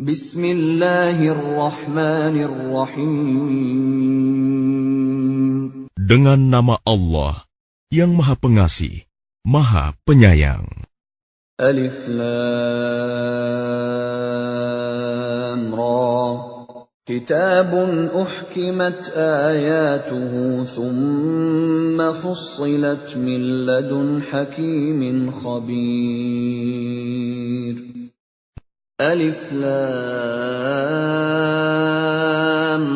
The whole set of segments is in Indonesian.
Bismillahirrahmanirrahim. Dengan nama Allah yang Maha Pengasih, Maha Penyayang. Alif Lam Ra. كتاب أحكمت آياته ثم فصلت من لدن حكيم خبير ألف لام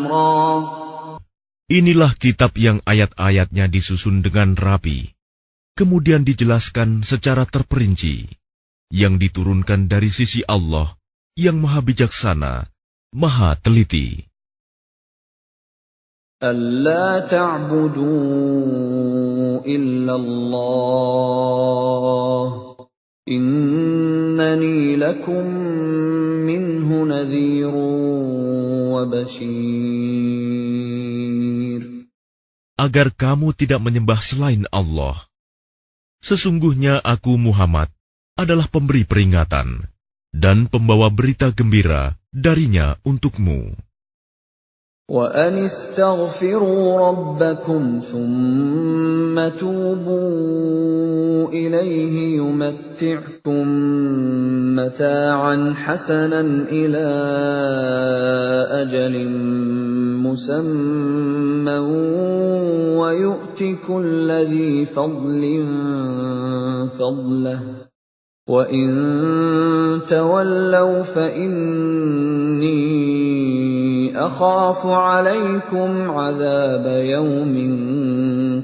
را Inilah kitab yang ayat-ayatnya disusun dengan rapi, kemudian dijelaskan secara terperinci, yang diturunkan dari sisi Allah yang Maha Bijaksana, Maha Teliti. ألا تعبدوا إلا الله Innani lakum minhu. Agar kamu tidak menyembah selain Allah. Sesungguhnya aku Muhammad adalah pemberi peringatan dan pembawa berita gembira darinya untukmu. وأن استغفروا ربكم ثم توبوا إليه يمتعكم متاعا حسنا إلى أجل مسمى ويؤت كل ذي فضل فضله وإن تولوا فإني أخاف عليكم عذاب يوم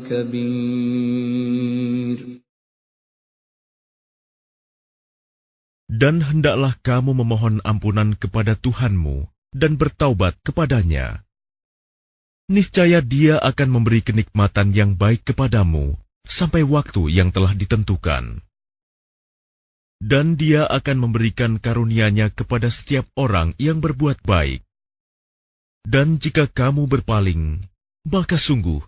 كبير Dan hendaklah kamu memohon ampunan kepada Tuhanmu dan bertaubat kepadanya. Niscaya dia akan memberi kenikmatan yang baik kepadamu sampai waktu yang telah ditentukan. Dan dia akan memberikan karunia-Nya kepada setiap orang yang berbuat baik. Dan jika kamu berpaling, maka sungguh,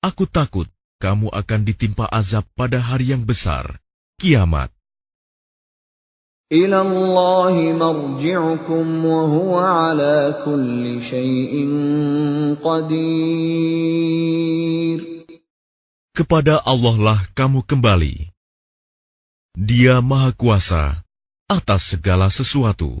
aku takut kamu akan ditimpa azab pada hari yang besar, kiamat. Kepada Allah lah kamu kembali. Dia Maha Kuasa atas segala sesuatu.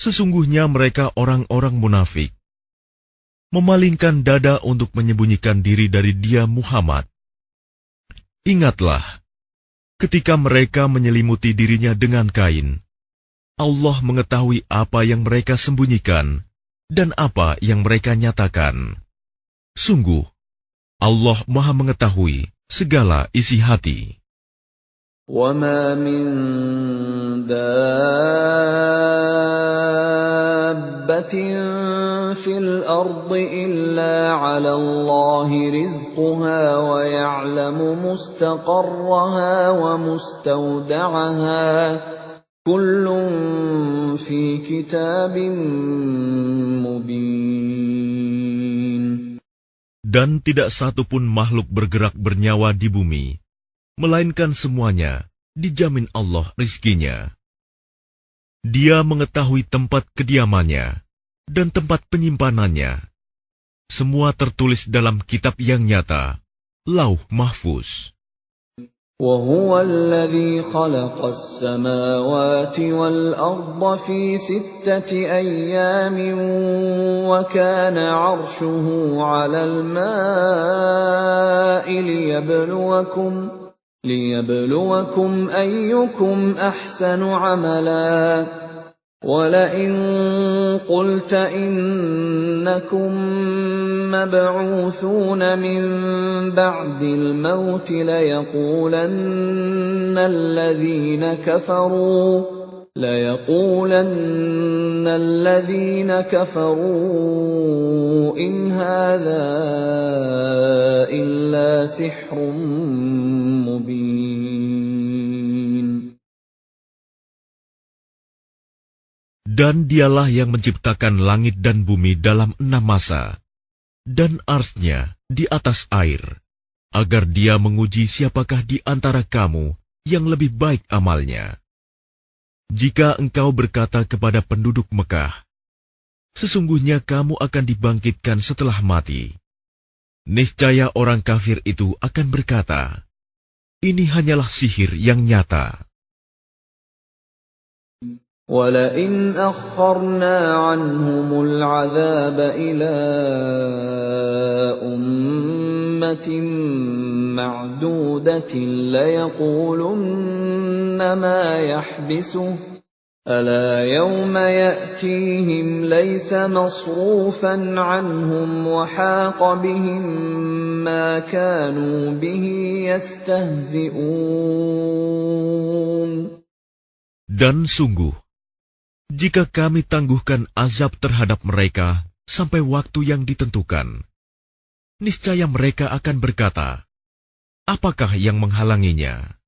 sesungguhnya mereka orang-orang munafik, memalingkan dada untuk menyembunyikan diri dari dia Muhammad. Ingatlah, ketika mereka menyelimuti dirinya dengan kain, Allah mengetahui apa yang mereka sembunyikan dan apa yang mereka nyatakan. Sungguh, Allah Maha Mengetahui segala isi hati. وما من دابة دَابَّةٍ فِي الْأَرْضِ إِلَّا عَلَى اللَّهِ رِزْقُهَا وَيَعْلَمُ مُسْتَقَرَّهَا وَمُسْتَوْدَعَهَا كُلٌّ فِي كِتَابٍ مُبِينٍ Dan tidak satu pun makhluk bergerak bernyawa di bumi melainkan semuanya dijamin Allah rizkinya. Dia mengetahui tempat kediamannya dan tempat penyimpanannya. Semua tertulis dalam kitab yang nyata, Lauh Mahfuz. وهو الذي خلق السماوات والأرض في ستة أيام وكان عرشه على الماء ليبلوكم ليبلوكم أيكم أحسن عملا. ولئن قلت إنكم مبعوثون من بعد الموت ليقولن الذين كفروا ليقولن الذين كفروا إن هذا إلا سحر Dan dialah yang menciptakan langit dan bumi dalam enam masa, dan arsnya di atas air, agar dia menguji siapakah di antara kamu yang lebih baik amalnya. Jika engkau berkata kepada penduduk Mekah, Sesungguhnya kamu akan dibangkitkan setelah mati. Niscaya orang kafir itu akan berkata, Ini hanyalah sihir yang nyata. ولئن أخرنا عنهم العذاب إلى أمة معدودة ليقولن ما يحبسه ألا يوم يأتيهم ليس مصروفا عنهم وحاق بهم ما كانوا به يستهزئون Dan sungguh, jika kami tangguhkan azab terhadap mereka sampai waktu yang ditentukan, niscaya mereka akan berkata, "Apakah yang menghalanginya?"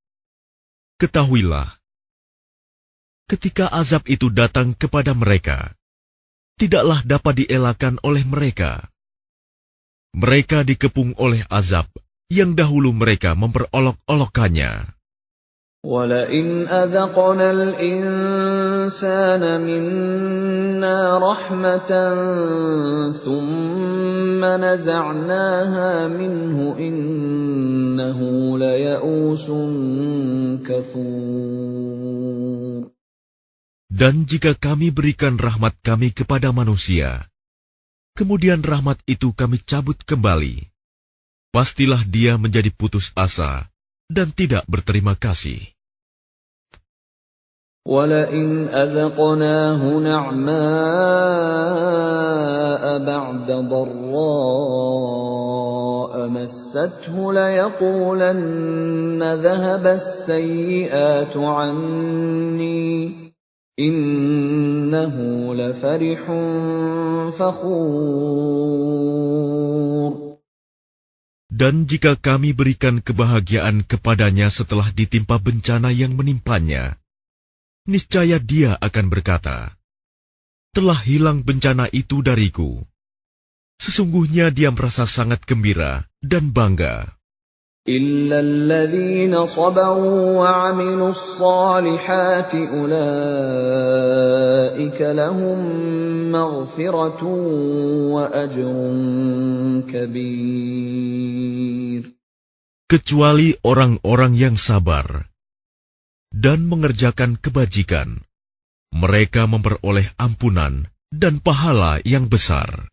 Ketahuilah, ketika azab itu datang kepada mereka, tidaklah dapat dielakkan oleh mereka. Mereka dikepung oleh azab yang dahulu mereka memperolok-olokkannya. ولئن أذقنا الإنسان منا رحمة ثم نزعناها منه إنه ليئوس كفور Dan jika kami berikan rahmat kami kepada manusia, kemudian rahmat itu kami cabut kembali, pastilah dia menjadi putus asa dan tidak berterima kasih. ولئن أذقناه نعماء بعد ضراء مسته ليقولن ذهب السيئات عني Innahu lafarihun fakhur. Dan jika kami berikan kebahagiaan kepadanya setelah ditimpa bencana yang menimpanya, niscaya dia akan berkata, Telah hilang bencana itu dariku. Sesungguhnya dia merasa sangat gembira dan bangga. إلا الذين صبروا وعملوا الصالحات أولئك لهم مغفرة وأجر كبير Kecuali orang-orang yang sabar dan mengerjakan kebajikan, mereka memperoleh ampunan dan pahala yang besar.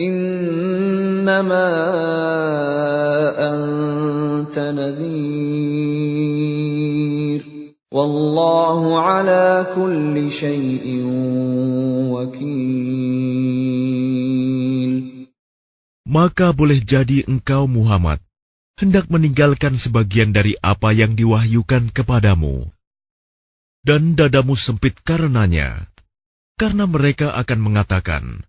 إنما أنت نذير والله على كل شيء وكيل Maka boleh jadi engkau Muhammad hendak meninggalkan sebagian dari apa yang diwahyukan kepadamu. Dan dadamu sempit karenanya, karena mereka akan mengatakan,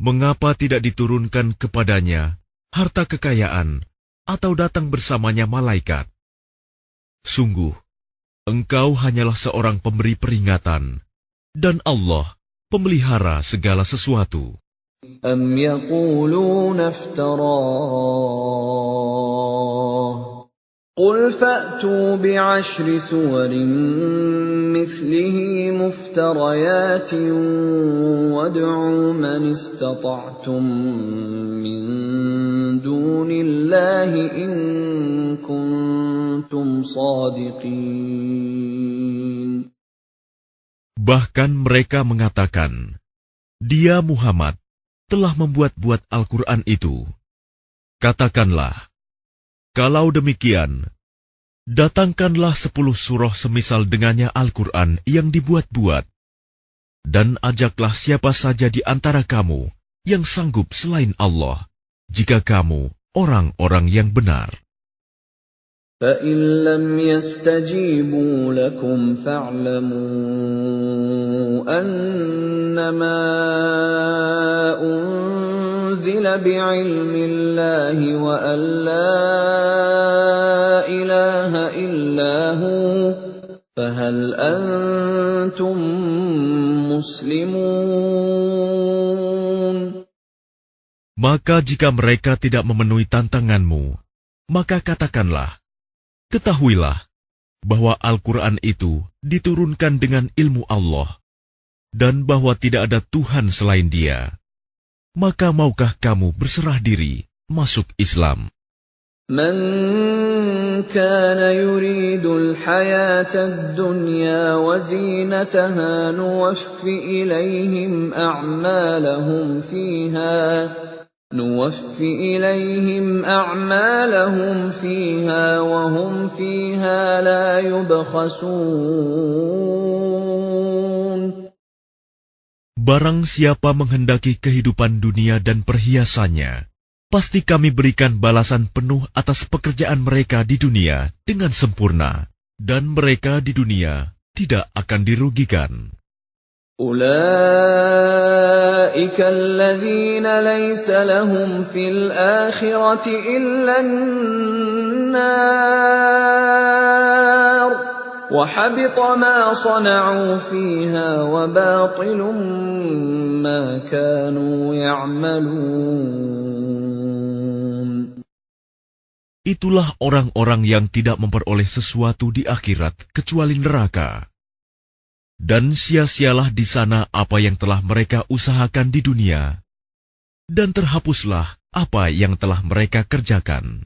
mengapa tidak diturunkan kepadanya harta kekayaan atau datang bersamanya malaikat? Sungguh, engkau hanyalah seorang pemberi peringatan, dan Allah pemelihara segala sesuatu. Am قل فأتوا بعشر سور مثله مفتريات وادعوا من استطعتم من دون الله إن كنتم صادقين Bahkan mereka mengatakan, Dia Muhammad telah membuat-buat Al-Quran itu. Katakanlah, kalau demikian, datangkanlah sepuluh surah semisal dengannya Al-Quran yang dibuat-buat, dan ajaklah siapa saja di antara kamu yang sanggup selain Allah, jika kamu orang-orang yang benar. فإن لم يستجيبوا لكم فاعلموا أنما أنزل بعلم الله وأن لا إله إلا هو فهل أنتم مسلمون Maka jika mereka tidak memenuhi tantanganmu, maka katakanlah, Ketahuilah bahwa Al-Quran itu diturunkan dengan ilmu Allah dan bahwa tidak ada Tuhan selain dia. Maka maukah kamu berserah diri masuk Islam? من كان يريد الحياة الدنيا وزينتها نوف إليهم أعمالهم فيها نوف إليهم أعمالهم فيها وهم فيها لا يبخسون Barang siapa menghendaki kehidupan dunia dan perhiasannya, pasti kami berikan balasan penuh atas pekerjaan mereka di dunia dengan sempurna, dan mereka di dunia tidak akan dirugikan. أولئك الذين ليس لهم في الآخرة إلا النار وحبط ما صنعوا فيها وباطل ما كانوا يعملون Itulah orang-orang yang tidak memperoleh sesuatu di akhirat kecuali neraka. Dan sia-sialah di sana apa yang telah mereka usahakan di dunia, dan terhapuslah apa yang telah mereka kerjakan.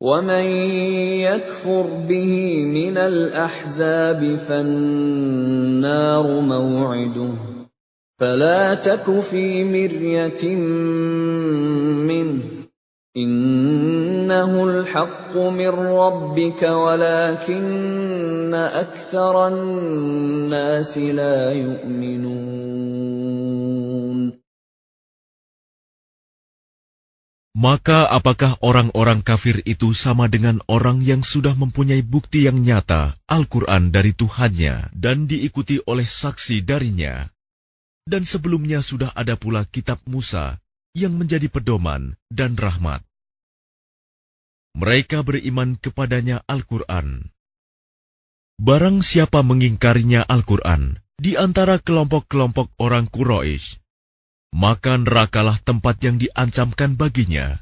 ومن يكفر به من الأحزاب فالنار موعده فلا تك في مرية منه إنه الحق من ربك ولكن أكثر الناس لا يؤمنون Maka apakah orang-orang kafir itu sama dengan orang yang sudah mempunyai bukti yang nyata Al-Quran dari Tuhannya dan diikuti oleh saksi darinya? Dan sebelumnya sudah ada pula kitab Musa yang menjadi pedoman dan rahmat. Mereka beriman kepadanya Al-Quran. Barang siapa mengingkarinya Al-Quran di antara kelompok-kelompok orang Quraisy, maka nerakalah tempat yang diancamkan baginya.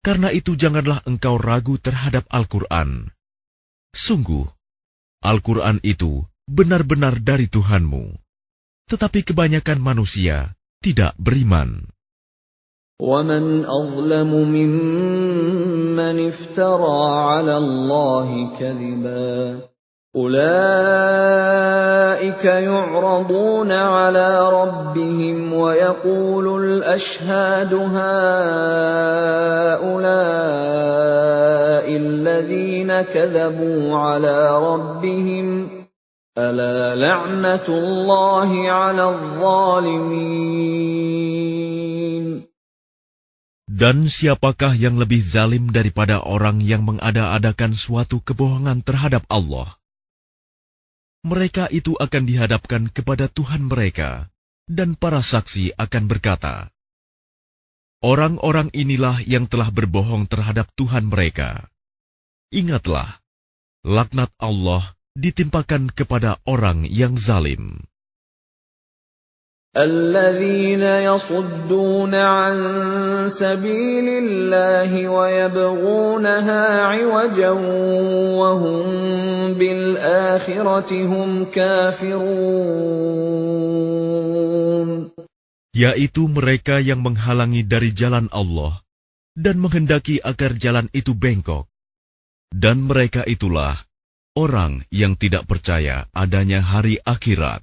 Karena itu janganlah engkau ragu terhadap Al-Quran. Sungguh, Al-Quran itu benar-benar dari Tuhanmu. Tetapi kebanyakan manusia tidak beriman. ومن أظلم ممن افترى على الله كذبا أولئك يعرضون على ربهم ويقول الأشهاد هؤلاء الذين كذبوا على ربهم ألا لعنة الله على الظالمين Dan siapakah yang lebih zalim daripada orang yang mengada-adakan suatu kebohongan terhadap Allah? Mereka itu akan dihadapkan kepada Tuhan mereka, dan para saksi akan berkata, Orang-orang inilah yang telah berbohong terhadap Tuhan mereka. Ingatlah, laknat Allah ditimpakan kepada orang yang zalim. الذين يصدون عن سبيل الله ويبغونها عوجا وهم بالآخرة هم كافرون Yaitu mereka yang menghalangi dari jalan Allah dan menghendaki agar jalan itu bengkok. Dan mereka itulah orang yang tidak percaya adanya hari akhirat.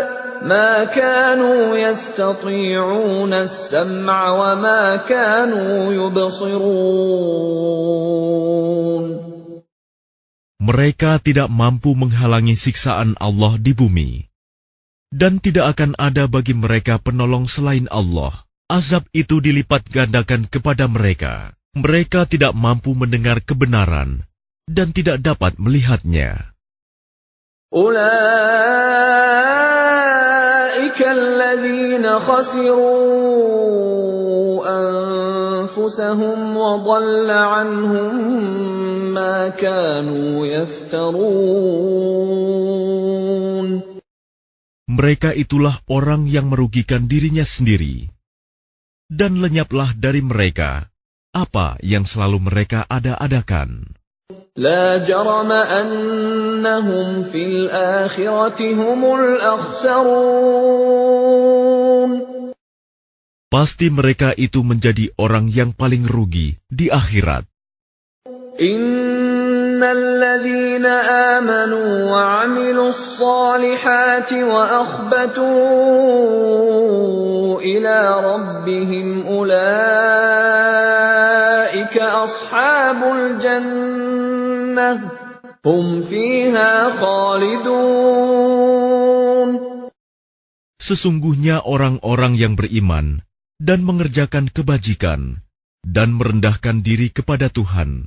ما كانوا يستطيعون السمع وما كانوا يبصرون Mereka tidak mampu menghalangi siksaan Allah di bumi, dan tidak akan ada bagi mereka penolong selain Allah. Azab itu dilipat gandakan kepada mereka. Mereka tidak mampu mendengar kebenaran dan tidak dapat melihatnya. أولئك الذين خسروا أنفسهم وضل عنهم ما كانوا يفترون Mereka itulah orang yang merugikan dirinya sendiri, dan lenyaplah dari mereka apa yang selalu mereka ada-adakan. لا جرم أنهم في الآخرة هم الأخسرون Pasti mereka itu menjadi orang yang paling rugi di akhirat. إن الذين آمنوا وعملوا الصالحات وأخبتوا إلى ربهم أولئك أصحاب الجنة هم فيها خالدون Sesungguhnya orang-orang yang beriman dan mengerjakan kebajikan dan merendahkan diri kepada Tuhan,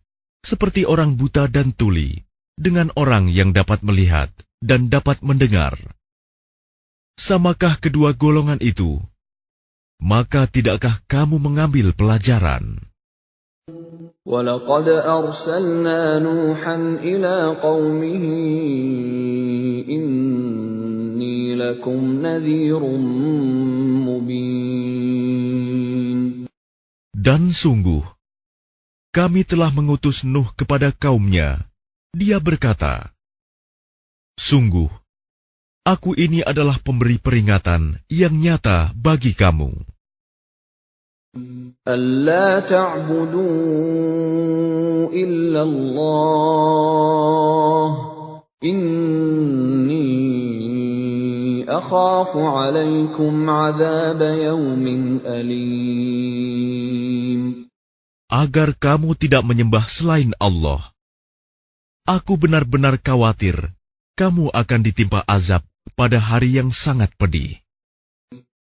seperti orang buta dan tuli, dengan orang yang dapat melihat dan dapat mendengar. Samakah kedua golongan itu? Maka tidakkah kamu mengambil pelajaran? ولقد أرسلنا نوحا إلى قومه إني لكم نذير مبين Dan sungguh, kami telah mengutus Nuh kepada kaumnya. Dia berkata, Sungguh, aku ini adalah pemberi peringatan yang nyata bagi kamu. ألا تعبدوا إلا الله إني أخاف عليكم عذاب يوم أليم Agar kamu tidak menyembah selain Allah. Aku benar-benar khawatir kamu akan ditimpa azab pada hari yang sangat pedih.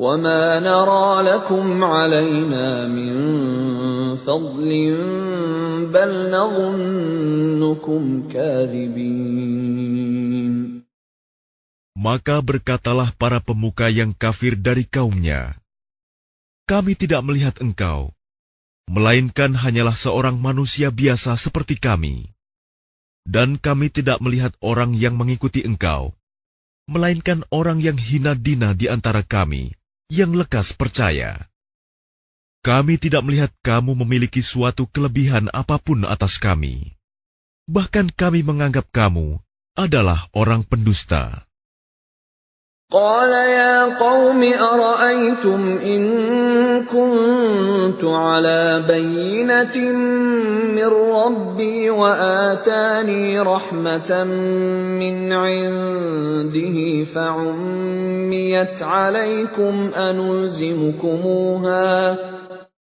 وما نرى لكم علينا من فضل بل نظنكم كاذبين Maka berkatalah para pemuka yang kafir dari kaumnya, Kami tidak melihat engkau, melainkan hanyalah seorang manusia biasa seperti kami. Dan kami tidak melihat orang yang mengikuti engkau, melainkan orang yang hina dina di antara kami, yang lekas percaya. Kami tidak melihat kamu memiliki suatu kelebihan apa pun atas kami. Bahkan kami menganggap kamu adalah orang pendusta. قال يا قوم أرأيتم إن كنت على بينة من ربي وآتاني رحمة من عنده فعميت عليكم أنلزمكموها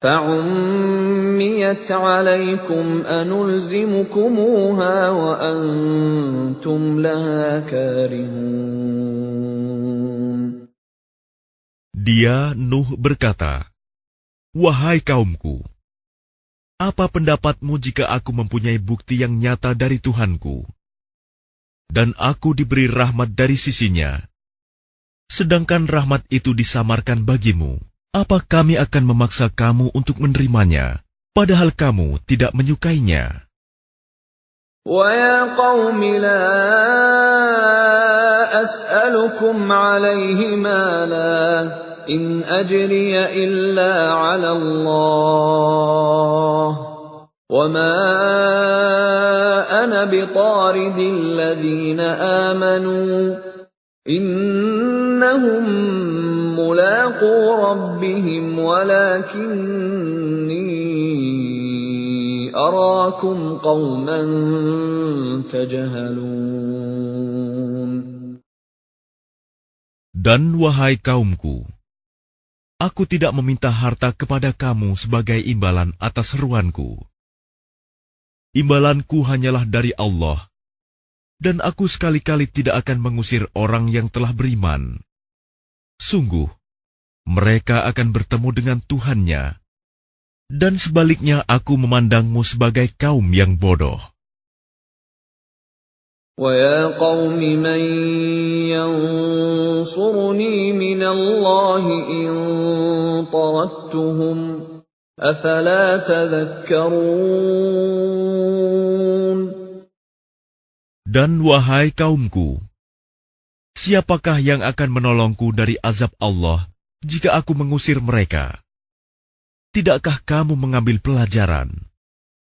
فعميت عليكم أنلزمكموها وأنتم لها كارهون Dia, Nuh, berkata, Wahai kaumku, apa pendapatmu jika aku mempunyai bukti yang nyata dari Tuhanku, dan aku diberi rahmat dari sisinya, sedangkan rahmat itu disamarkan bagimu? Apa kami akan memaksa kamu untuk menerimanya, padahal kamu tidak menyukainya? ويا قوم لا أسألكم عليه مالا إن أجري إلا على الله. وما أنا بطارد الذين آمنوا. إنهم ملاقو ربهم ولكني أراكم قوما تجهلون. Dan wahai kaumku, aku tidak meminta harta kepada kamu sebagai imbalan atas seruanku. Imbalanku hanyalah dari Allah, dan aku sekali-kali tidak akan mengusir orang yang telah beriman. Sungguh, mereka akan bertemu dengan Tuhannya, dan sebaliknya aku memandangmu sebagai kaum yang bodoh. ويا قوم من ينصرني من الله إن طردتهم أفلا تذكرون Dan wahai kaumku, siapakah yang akan menolongku dari azab Allah jika aku mengusir mereka? Tidakkah kamu mengambil pelajaran?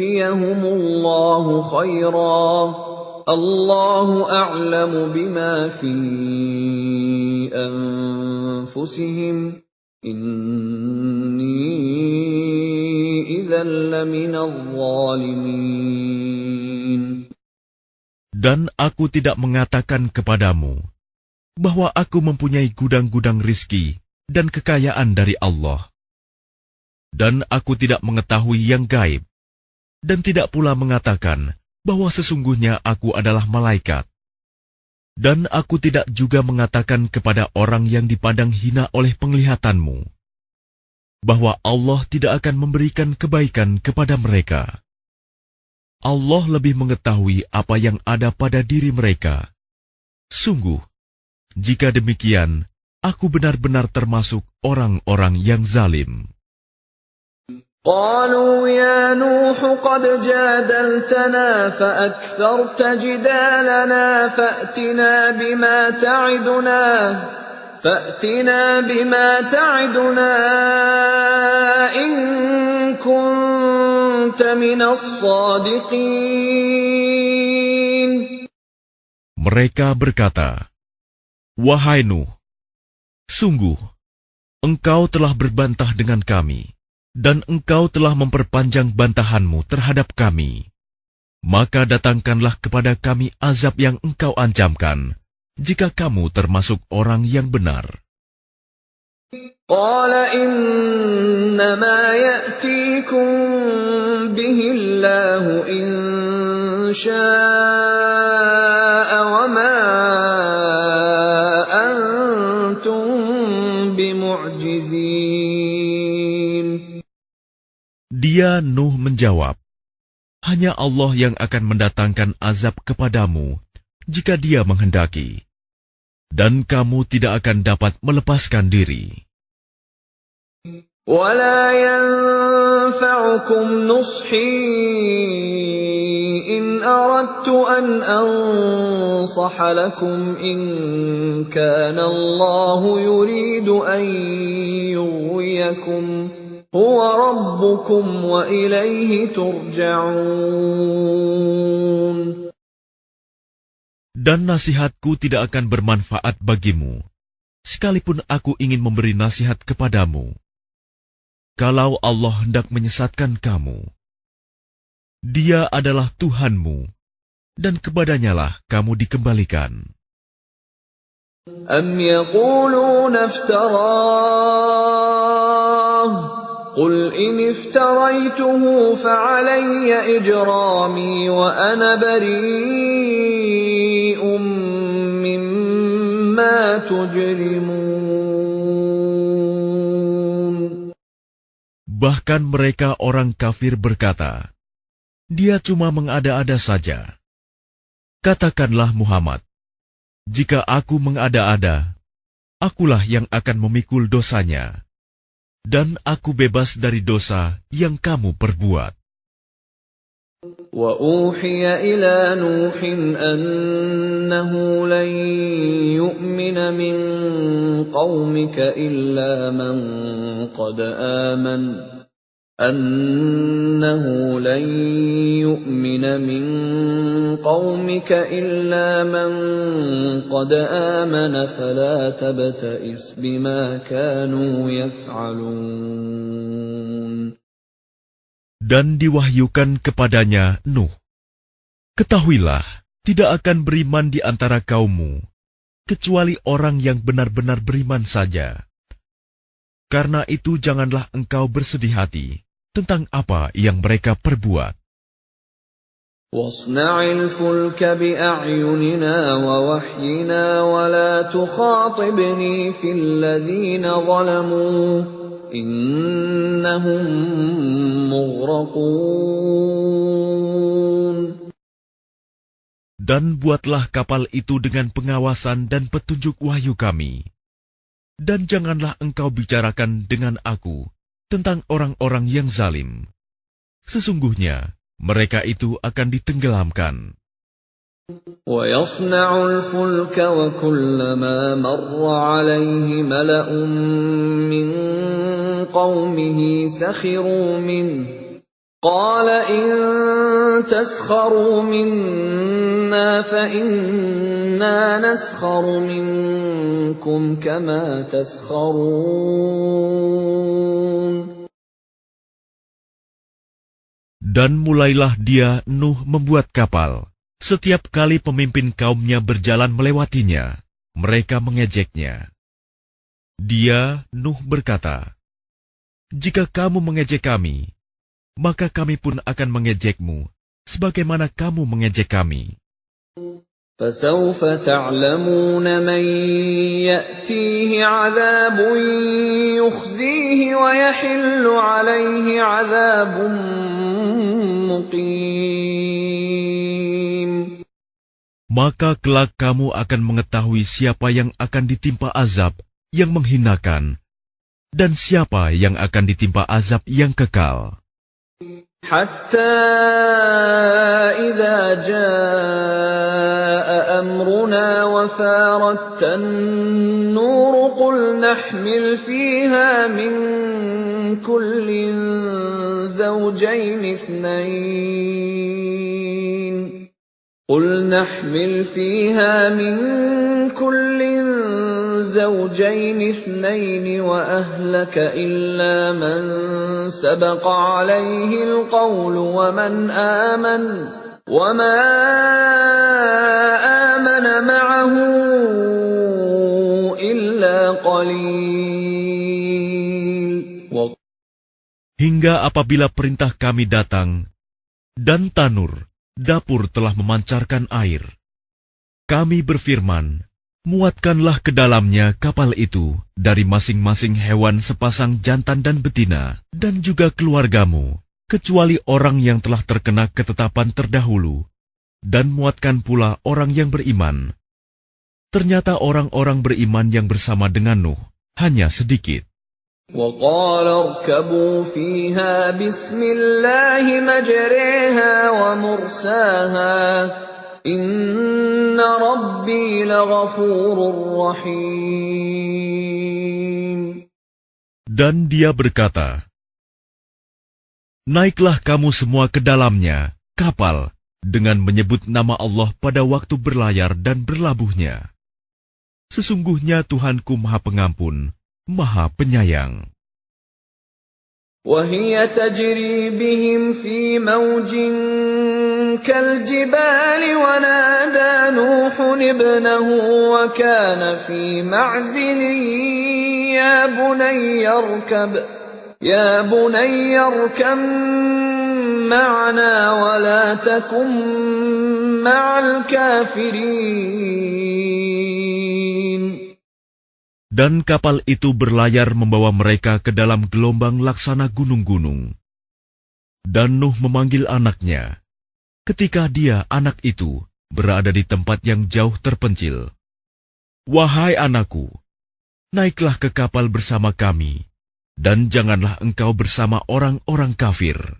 yu'tiyahumullahu khaira. Allahu a'lamu bima fi anfusihim. Inni zalimin. Dan aku tidak mengatakan kepadamu bahwa aku mempunyai gudang-gudang rizki dan kekayaan dari Allah. Dan aku tidak mengetahui yang gaib dan tidak pula mengatakan bahwa sesungguhnya aku adalah malaikat. Dan aku tidak juga mengatakan kepada orang yang dipandang hina oleh penglihatanmu, bahwa Allah tidak akan memberikan kebaikan kepada mereka. Allah lebih mengetahui apa yang ada pada diri mereka. Sungguh, jika demikian, aku benar-benar termasuk orang-orang yang zalim. قالوا يا نوح قد جادلتنا فأكثرت جدالنا فأتنا بما تعدنا فأتنا بما تعدنا إن كنت من الصادقين Mereka berkata, Wahai Nuh, sungguh, engkau telah berbantah dengan kami, dan engkau telah memperpanjang bantahanmu terhadap kami. Maka datangkanlah kepada kami azab yang engkau ancamkan, jika kamu termasuk orang yang benar. قال إنما يأتيكم به الله إن شاء Dia Nuh menjawab, Hanya Allah yang akan mendatangkan azab kepadamu jika dia menghendaki. Dan kamu tidak akan dapat melepaskan diri. ولا ينفعكم نصحي إن أردت أن أنصح لكم إن كان الله يريد أن يغويكم هو ربكم وإليه ترجعون Dan nasihatku tidak akan bermanfaat bagimu, sekalipun aku ingin memberi nasihat kepadamu. Kalau Allah hendak menyesatkan kamu, Dia adalah Tuhanmu, dan kepadanyalah kamu dikembalikan. أم يقولون افتراه قل إن افتريته فعلي إجرامي وأنا بريء مما تجرمون Bahkan mereka orang kafir berkata, Dia cuma mengada-ada saja. Katakanlah Muhammad, jika aku mengada-ada, akulah yang akan memikul dosanya, dan aku bebas dari dosa yang kamu perbuat. وأوحي إلى نوح أنه لن يؤمن من قومك إلا من قد آمن أنه لن يؤمن من قومك إلا من قد آمن فلا تبتئس بما كانوا يفعلون Dan diwahyukan kepadanya Nuh, Ketahuilah, tidak akan beriman di antara kaummu, kecuali orang yang benar-benar beriman saja. Karena itu janganlah engkau bersedih hati tentang apa yang mereka perbuat. واصنع الفلك بأعيننا ووحينا ولا تخاطبني في الذين ظلموا إنهم مغرقون Dan buatlah kapal itu dengan pengawasan dan petunjuk wahyu kami. Dan janganlah engkau bicarakan dengan aku tentang orang-orang yang zalim. Sesungguhnya, mereka itu akan ditenggelamkan. ويصنع الفلك وكلما مر عليه ملأ من قومه سخروا منه قال إن تسخروا منا فإنا نسخر منكم كما تسخرون Dan mulailah dia Nuh membuat kapal. Setiap kali pemimpin kaumnya berjalan melewatinya, mereka mengejeknya. Dia, Nuh berkata, Jika kamu mengejek kami, maka kami pun akan mengejekmu, sebagaimana kamu mengejek kami. فسوف تعلمون من يأتيه عذاب يخزيه ويحل عليه عذاب مقيم Maka kelak kamu akan mengetahui siapa yang akan ditimpa azab yang menghinakan, dan siapa yang akan ditimpa azab yang kekal. حتى إذا جاء أمرنا وفارت النور قل نحمل فيها من كل زوجين اثنين. قل نحمل فيها من كل زوجين اثنين وأهلك إلا من سبق عليه القول ومن آمن وما آمن معه إلا قليل hingga apabila perintah kami datang, dan tanur, dapur telah memancarkan air. Kami berfirman, muatkanlah ke dalamnya kapal itu dari masing-masing hewan sepasang jantan dan betina, dan juga keluargamu, kecuali orang yang telah terkena ketetapan terdahulu, dan muatkan pula orang yang beriman. Ternyata orang-orang beriman yang bersama dengan Nuh hanya sedikit. وقال اركبوا فيها بسم الله مجريها ومرساها إن ربي لغفور رحيم Dan dia berkata, Naiklah kamu semua ke dalamnya, kapal, dengan menyebut nama Allah pada waktu berlayar dan berlabuhnya. Sesungguhnya Tuhanku Maha Pengampun, Maha Penyayang. وهي تجري بهم في موج كالجبال ونادى نوح ابنه وكان في معزل يا بني اركب يا بني اركب معنا ولا تكن مع الكافرين Dan kapal itu berlayar membawa mereka ke dalam gelombang laksana gunung-gunung. Dan Nuh memanggil anaknya, ketika dia, anak itu, berada di tempat yang jauh terpencil. Wahai anakku, naiklah ke kapal bersama kami, dan janganlah engkau bersama orang-orang kafir.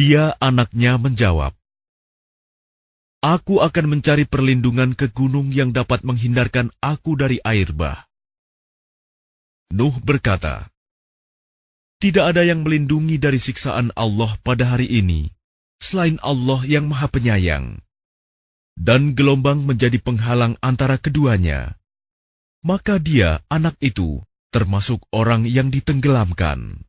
Dia anaknya menjawab, Aku akan mencari perlindungan ke gunung yang dapat menghindarkan aku dari air bah. Nuh berkata, Tidak ada yang melindungi dari siksaan Allah pada hari ini, selain Allah yang maha penyayang. Dan gelombang menjadi penghalang antara keduanya. Maka dia, anak itu, termasuk orang yang ditenggelamkan.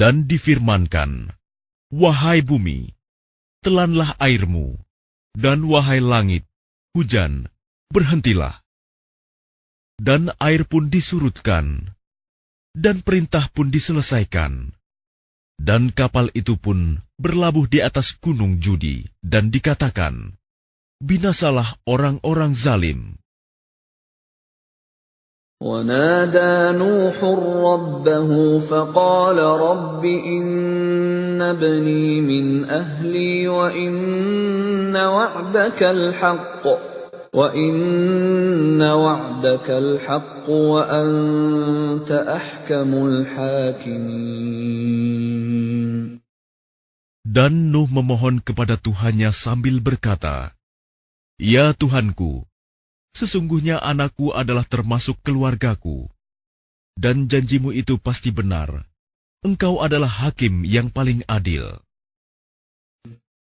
Dan difirmankan, Wahai bumi, telanlah airmu, dan wahai langit, hujan, berhentilah. Dan air pun disurutkan, dan perintah pun diselesaikan. Dan kapal itu pun berlabuh di atas gunung judi, dan dikatakan, Binasalah orang-orang zalim. ونادى نوح ربه فقال رب إن ابني من أهلي وإن وعدك الحق وإن وعدك الحق وأنت أحكم الحاكمين. Dan Nuh memohon kepada Tuhannya sambil berkata, Ya Tuhanku, sesungguhnya anakku adalah termasuk keluargaku. Dan janjimu itu pasti benar. Engkau adalah hakim yang paling adil.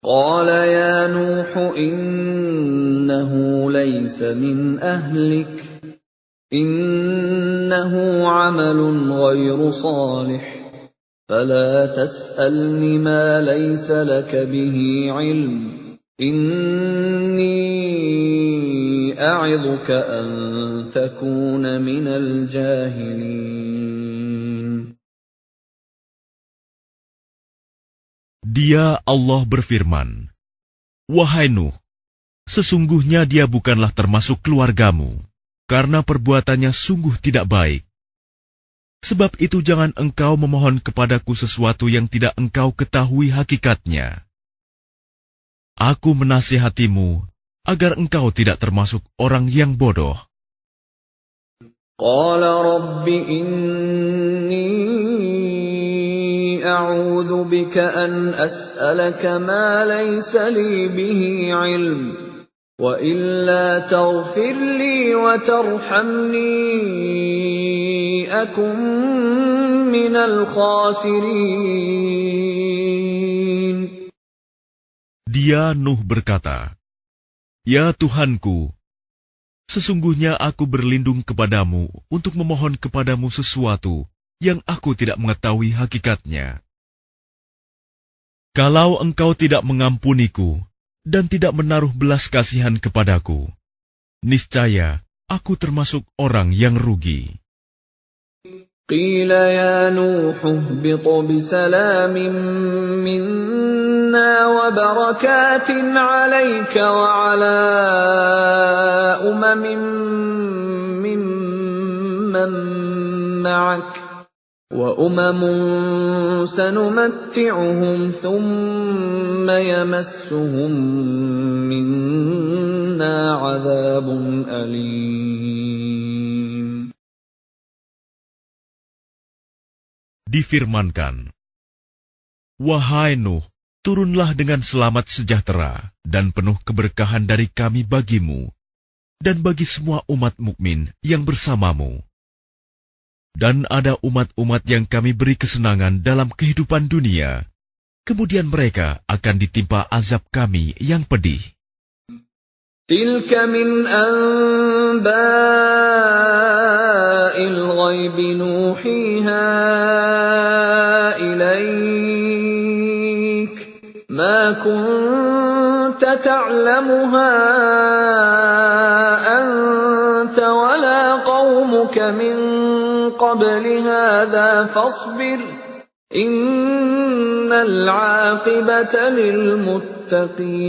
قال يا نوح إنه ليس من أهلك إنه عمل غير صالح فلا تسألني ما ليس لك به علم إني dia Allah berfirman, Wahai Nuh, sesungguhnya dia bukanlah termasuk keluargamu, karena perbuatannya sungguh tidak baik. Sebab itu jangan engkau memohon kepadaku sesuatu yang tidak engkau ketahui hakikatnya. Aku menasihatimu agar engkau tidak termasuk orang yang bodoh. قال رب إني أعوذ بك أن أسألك ما ليس لي به علم وإلا تغفر لي وترحمني أكن من الخاسرين Dia Nuh berkata, Ya Tuhanku, sesungguhnya aku berlindung kepadamu untuk memohon kepadamu sesuatu yang aku tidak mengetahui hakikatnya. Kalau engkau tidak mengampuniku dan tidak menaruh belas kasihan kepadaku, niscaya aku termasuk orang yang rugi. قيل يا نوح اهبط بسلام منا وبركات عليك وعلى أمم ممن معك وأمم سنمتعهم ثم يمسهم منا عذاب أليم. difirmankan, Wahai Nuh, turunlah dengan selamat sejahtera dan penuh keberkahan dari kami bagimu dan bagi semua umat mukmin yang bersamamu. Dan ada umat-umat yang kami beri kesenangan dalam kehidupan dunia, kemudian mereka akan ditimpa azab kami yang pedih. تلك من أنباء الغيب نوحيها كنت تعلمها أنت ولا قومك من قبل هذا فاصبر إن العاقبة للمتقين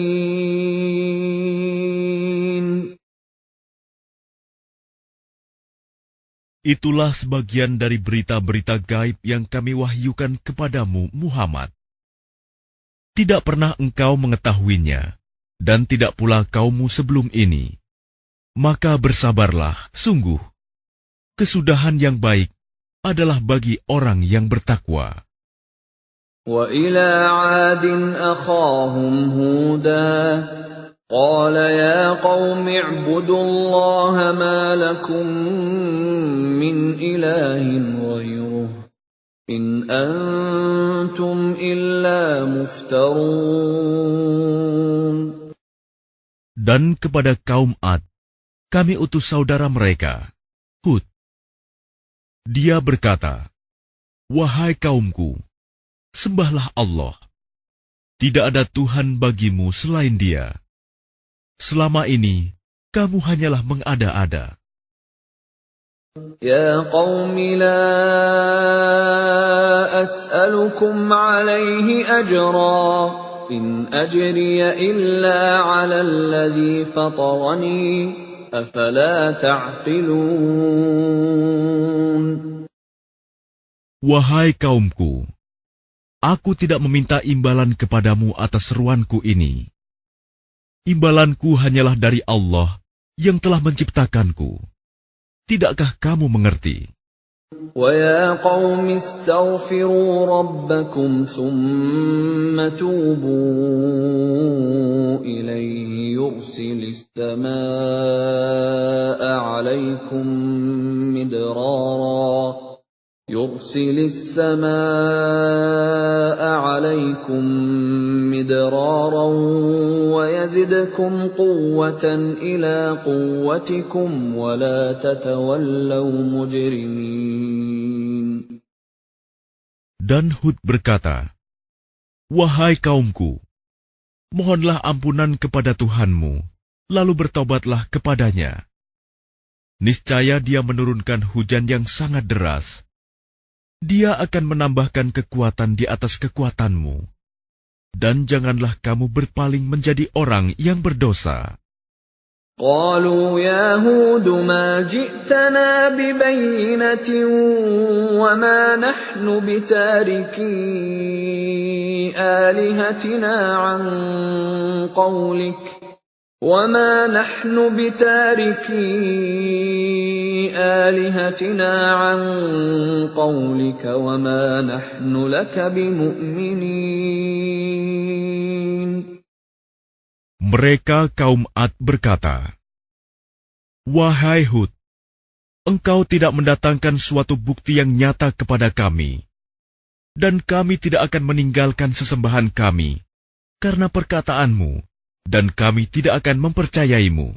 Itulah sebagian dari berita-berita gaib yang kami wahyukan kepadamu, Muhammad. Tidak pernah engkau mengetahuinya, dan tidak pula kaummu sebelum ini. Maka bersabarlah, sungguh. Kesudahan yang baik adalah bagi orang yang bertakwa. وإلى عاد أخاهم هودا قال يا قوم اعبدوا الله ما لكم من إله غيره إن أنتم إلا مفترون Dan kepada kaum Ad, kami utus saudara mereka, Hud. Dia berkata, Wahai kaumku, sembahlah Allah. Tidak ada Tuhan bagimu selain dia. Selama ini, kamu hanyalah mengada-ada. يا قوم لا أسألكم عليه أجرا إن أجري إلا على الذي فطرني أفلا تعقلون Wahai kaumku, aku tidak meminta imbalan kepadamu atas seruanku ini. Imbalanku hanyalah dari Allah yang telah menciptakanku. Tidakkah kamu mengerti? ويا قوم استغفروا ربكم ثم توبوا إليه يرسل السماء عليكم مدرارا يرسل السماء عليكم مدرارا ويزدكم قوة إلى قوتكم ولا تتولوا مجرمين Dan Hud berkata, Wahai kaumku, mohonlah ampunan kepada Tuhanmu, lalu bertobatlah kepadanya. Niscaya dia menurunkan hujan yang sangat deras. Dia akan menambahkan kekuatan di atas kekuatanmu. Dan janganlah kamu berpaling menjadi orang yang berdosa. قالوا يا هود ما جئتنا ببينة وما نحن بتاركي آلهتنا عن قولك وما نحن بتاركي آلهتنا عن قولك وما نحن لك بمؤمنين Mereka kaum Ad berkata, Wahai Hud, engkau tidak mendatangkan suatu bukti yang nyata kepada kami, dan kami tidak akan meninggalkan sesembahan kami karena perkataanmu, dan kami tidak akan mempercayaimu.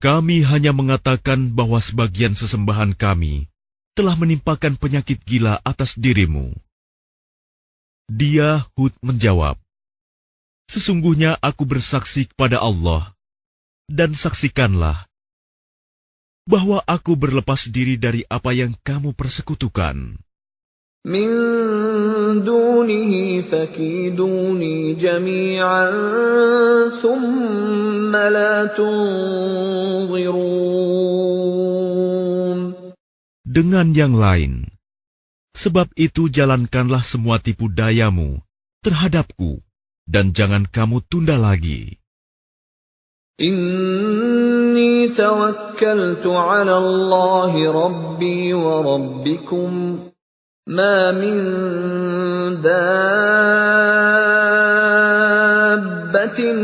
Kami hanya mengatakan bahwa sebagian sesembahan kami telah menimpakan penyakit gila atas dirimu. Dia Hud menjawab, Sesungguhnya aku bersaksi kepada Allah, dan saksikanlah bahwa aku berlepas diri dari apa yang kamu persekutukan. من دونه فكيدوني جميعا ثم لا تنظرون Dengan yang lain, sebab itu jalankanlah semua tipu dayamu terhadapku, dan jangan kamu tunda lagi. إني توكلت على الله ربي وربكم ما من دابة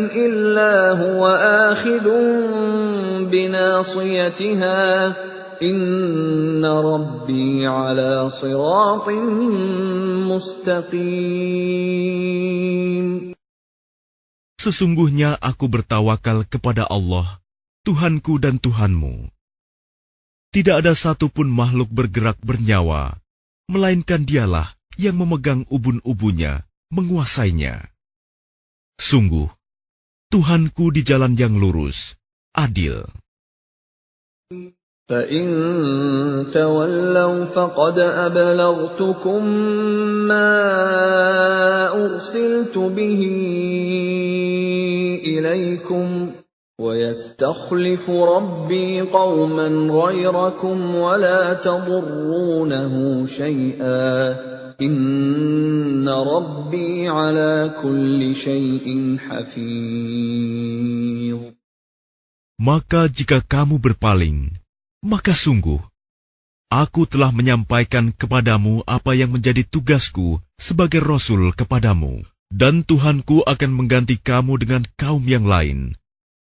إلا هو آخذ بناصيتها إن ربي على صراط مستقيم Sesungguhnya aku bertawakal kepada Allah, Tuhanku dan Tuhanmu. Tidak ada satupun makhluk bergerak bernyawa, melainkan dialah yang memegang ubun-ubunnya, menguasainya. Sungguh, Tuhanku di jalan yang lurus, adil. فإن تولوا فقد أبلغتكم ما أرسلت به إليكم ويستخلف ربي قوما غيركم ولا تضرونه شيئا إن ربي على كل شيء حفيظ Maka jika kamu berpaling, maka sungguh, aku telah menyampaikan kepadamu apa yang menjadi tugasku sebagai Rasul kepadamu. Dan Tuhanku akan mengganti kamu dengan kaum yang lain,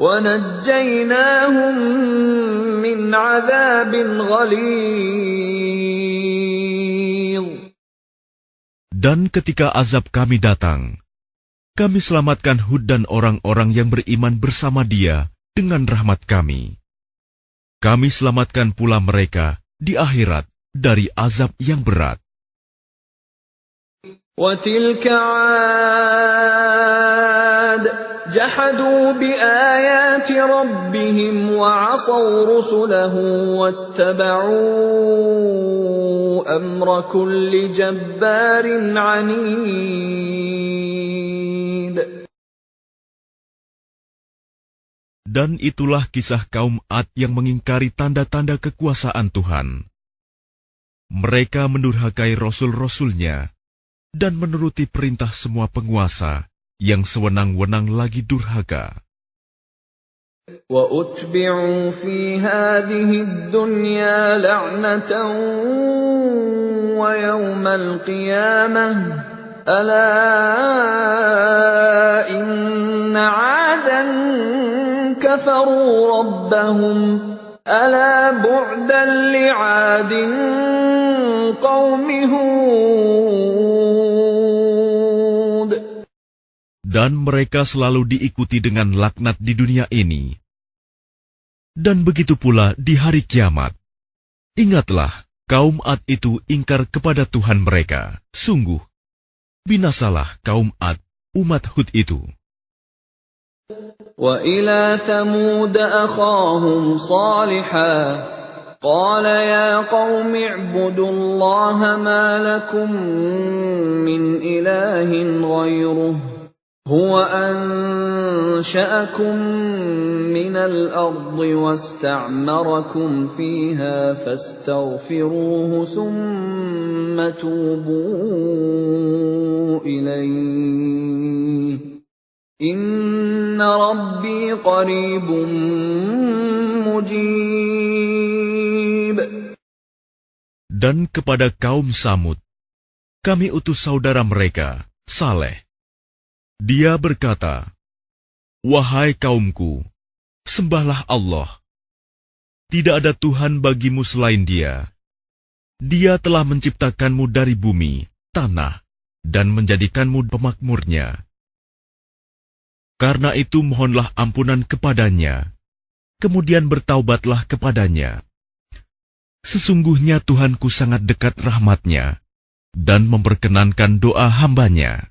ونجيناهم من عذاب غليظ Dan ketika azab kami datang, kami selamatkan Hud dan orang-orang yang beriman bersama dia dengan rahmat kami. Kami selamatkan pula mereka di akhirat dari azab yang berat. وتلك عاد جحدوا بآيات ربهم وعصوا رسله واتبعوا أمر كل جبار عنيد Dan itulah kisah kaum Ad yang mengingkari tanda-tanda kekuasaan Tuhan. Mereka mendurhakai rasul-rasulnya dan menuruti perintah semua penguasa yang sewenang-wenang lagi durhaka. وأتبعوا في هذه الدنيا لعنة ويوم القيامة ألا إن عادا كفروا ربهم ألا بعدا لعاد قوم هود Dan mereka selalu diikuti dengan laknat di dunia ini. Dan begitu pula di hari kiamat. Ingatlah, kaum Ad itu ingkar kepada Tuhan mereka. Sungguh, binasalah kaum Ad, umat Hud itu. وإلى ثمود أخاهم صالحا قال يا قوم اعبدوا الله ما لكم من إله غيره هو أنشأكم من الأرض واستعمركم فيها فاستغفروه ثم توبوا إليه إن ربي قريب مجيب Dan kepada kaum Samud, kami utus saudara mereka, Saleh. dia berkata, Wahai kaumku, sembahlah Allah. Tidak ada Tuhan bagimu selain dia. Dia telah menciptakanmu dari bumi, tanah, dan menjadikanmu pemakmurnya. Karena itu mohonlah ampunan kepadanya, kemudian bertaubatlah kepadanya. Sesungguhnya Tuhanku sangat dekat rahmatnya, dan memperkenankan doa hambanya.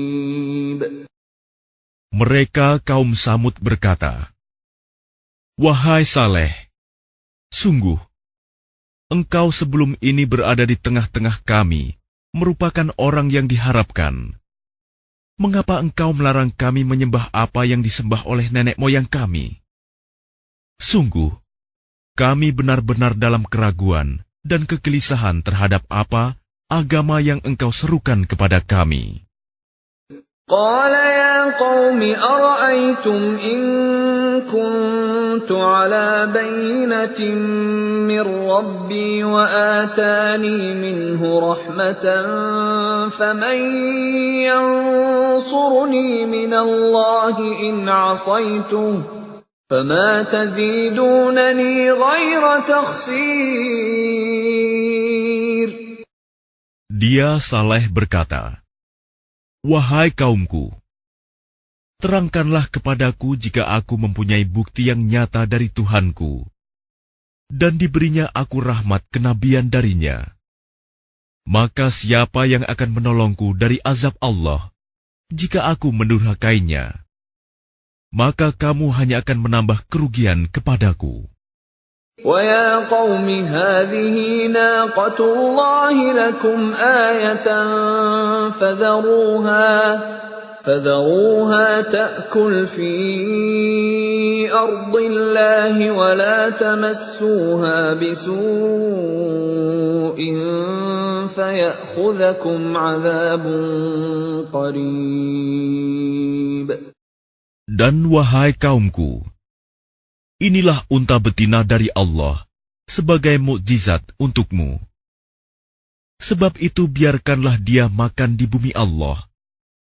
Mereka kaum Samud berkata, Wahai Saleh, sungguh, engkau sebelum ini berada di tengah-tengah kami, merupakan orang yang diharapkan. Mengapa engkau melarang kami menyembah apa yang disembah oleh nenek moyang kami? Sungguh, kami benar-benar dalam keraguan dan kegelisahan terhadap apa agama yang engkau serukan kepada kami. قال يا قوم أرأيتم إن كنت على بينة من ربي وآتاني منه رحمة فمن ينصرني من الله إن عصيته فما تزيدونني غير تخسير. Dia Saleh berkata, Wahai kaumku, terangkanlah kepadaku jika aku mempunyai bukti yang nyata dari Tuhanku, dan diberinya aku rahmat kenabian darinya. Maka siapa yang akan menolongku dari azab Allah, jika aku mendurhakainya? Maka kamu hanya akan menambah kerugian kepadaku. ويا قوم هذه ناقة الله لكم آية فذروها فذروها تأكل في أرض الله ولا تمسوها بسوء فيأخذكم عذاب قريب. Dan wahai kaumku, inilah unta betina dari Allah sebagai mukjizat untukmu. Sebab itu biarkanlah dia makan di bumi Allah,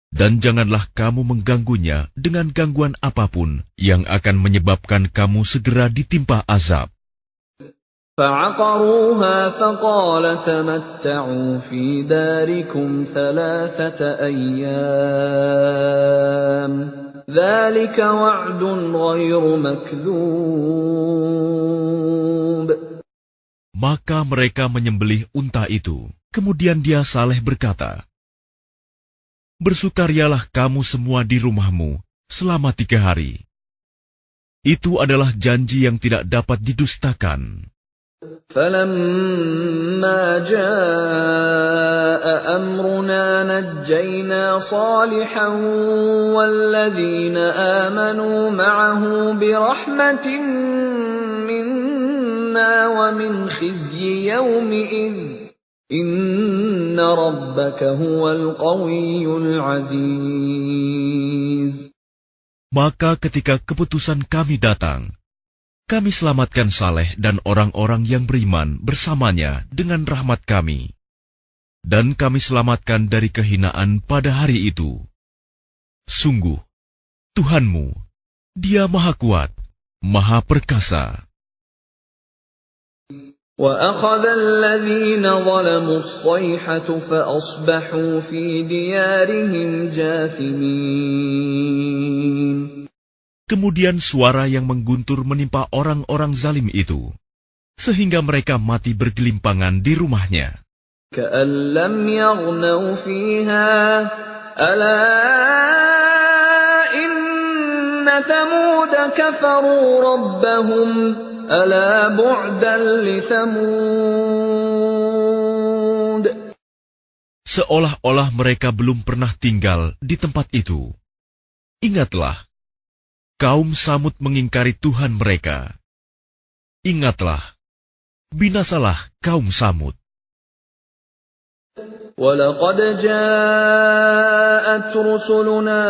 dan janganlah kamu mengganggunya dengan gangguan apapun yang akan menyebabkan kamu segera ditimpa azab. فعقروها فقال تمتعوا في داركم ثلاثة أيام maka mereka menyembelih unta itu. Kemudian dia saleh berkata, Bersukarialah kamu semua di rumahmu selama tiga hari. Itu adalah janji yang tidak dapat didustakan. فلما جاء أمرنا نجينا صالحا والذين آمنوا معه برحمة منا ومن خزي يومئذ إن ربك هو القوي العزيز Maka ketika keputusan kami datang, kami selamatkan Saleh dan orang-orang yang beriman bersamanya dengan rahmat kami. Dan kami selamatkan dari kehinaan pada hari itu. Sungguh, Tuhanmu, Dia Maha Kuat, Maha Perkasa. وأخذ الذين ظلموا الصيحة فأصبحوا في ديارهم جاثمين Kemudian suara yang mengguntur menimpa orang-orang zalim itu, sehingga mereka mati bergelimpangan di rumahnya. Seolah-olah mereka belum pernah tinggal di tempat itu. Ingatlah, kaum Samud mengingkari Tuhan mereka. Ingatlah, binasalah kaum Samud. ولقد جاءت رسلنا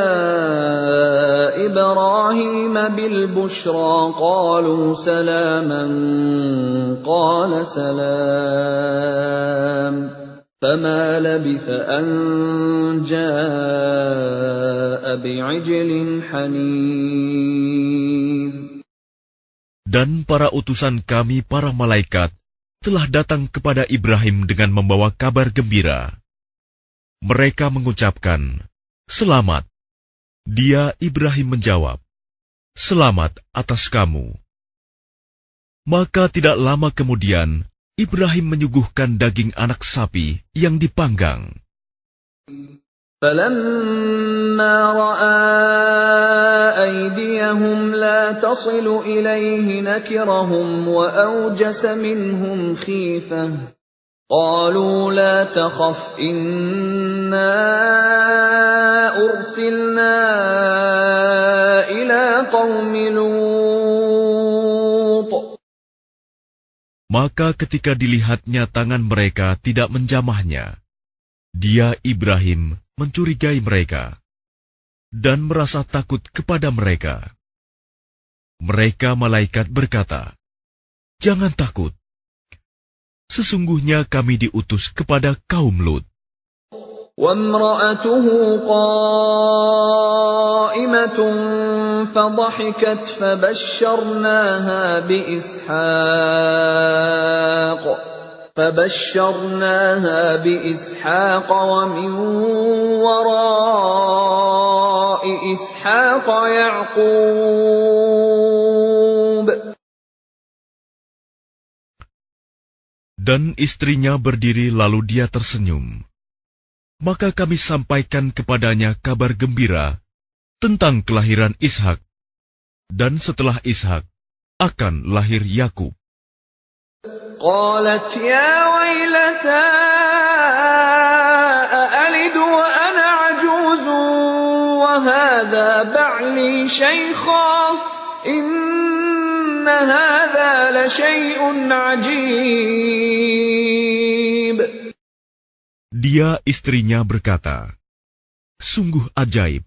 إبراهيم بالبشرى قالوا سلاما قال سلام فما لبث أن جاء بعجل حنيذ dan para utusan kami, para malaikat, telah datang kepada Ibrahim dengan membawa kabar gembira. Mereka mengucapkan, Selamat. Dia, Ibrahim menjawab, Selamat atas kamu. Maka tidak lama kemudian, Ibrahim menyuguhkan daging anak sapi yang dipanggang. فلما رأى أيديهم لا تصل إليه نكرهم وأوجس منهم خيفة قالوا لا تخف إنا أرسلنا إلى قوم لوط Maka ketika dilihatnya tangan mereka tidak menjamahnya, dia Ibrahim mencurigai mereka dan merasa takut kepada mereka. Mereka malaikat berkata, "Jangan takut. Sesungguhnya kami diutus kepada kaum Lut." وامرأته قائمة فضحكت فبشرناها بإسحاق فبشرناها بإسحاق ومن وراء إسحاق يعقوب Dan istrinya berdiri lalu dia tersenyum. Maka kami sampaikan kepadanya kabar gembira tentang kelahiran Ishak. Dan setelah Ishak akan lahir Yakub. قالت يا ويلتى أألد وأنا عجوز وهذا بعلي شيخا إن هذا لشيء عجيب Dia istrinya berkata, Sungguh ajaib.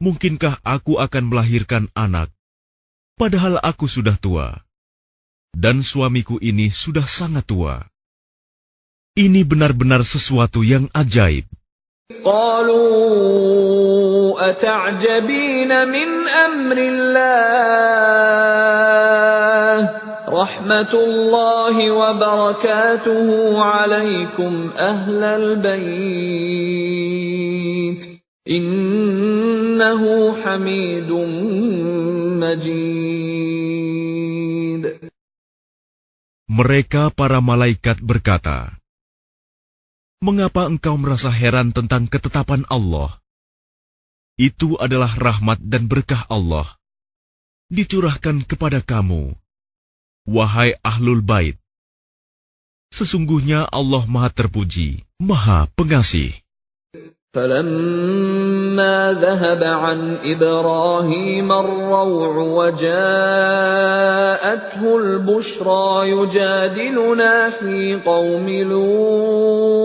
Mungkinkah aku akan melahirkan anak, padahal aku sudah tua, dan suamiku ini sudah sangat tua. Ini benar-benar sesuatu yang ajaib. قالوا أتعجبين من أمر الله رحمة الله وبركاته عليكم أهل البيت إنه حميد مجيد Mereka para malaikat berkata, Mengapa engkau merasa heran tentang ketetapan Allah? Itu adalah rahmat dan berkah Allah. dicurahkan kepada kamu, wahai ahlul bait. Sesungguhnya Allah Maha Terpuji, Maha Pengasih. فلما ذهب عن إبراهيم الروع وجاءته البشرى يجادلنا في قوم لوط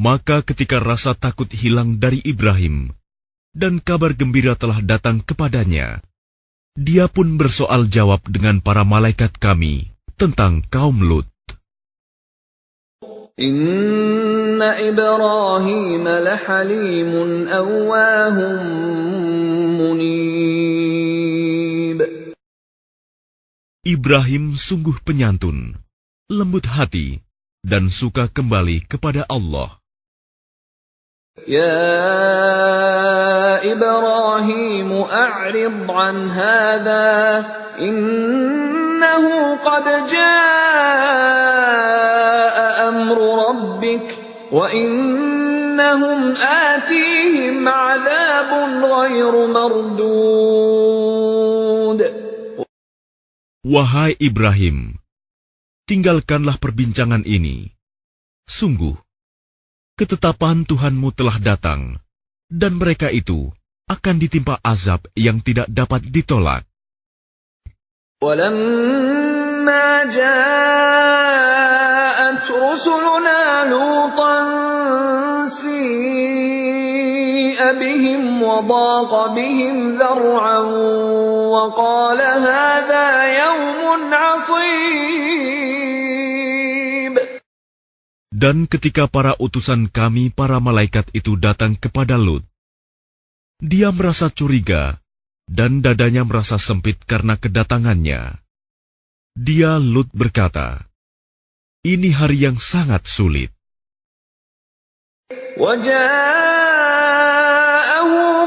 Maka ketika rasa takut hilang dari Ibrahim, dan kabar gembira telah datang kepadanya, dia pun bersoal jawab dengan para malaikat kami tentang kaum Lut. Inna Ibrahim lahalimun awwahum munib. Ibrahim sungguh penyantun, lembut hati, dan suka kembali kepada Allah. Ya Ibrahim, a'rid an hadha, innahu qad jaa ربك وإنهم آتيهم عذاب غير مردود Wahai Ibrahim, tinggalkanlah perbincangan ini. Sungguh, ketetapan Tuhanmu telah datang, dan mereka itu akan ditimpa azab yang tidak dapat ditolak. ولما جاءت رسلنا لوطا سيء بهم وضاق بهم ذرعا وقال هذا يوم عصيب Dan ketika para utusan kami, para malaikat itu datang kepada Lut, dia merasa curiga dan dadanya merasa sempit karena kedatangannya. Dia Lut berkata, "Ini hari yang sangat sulit." وجاءه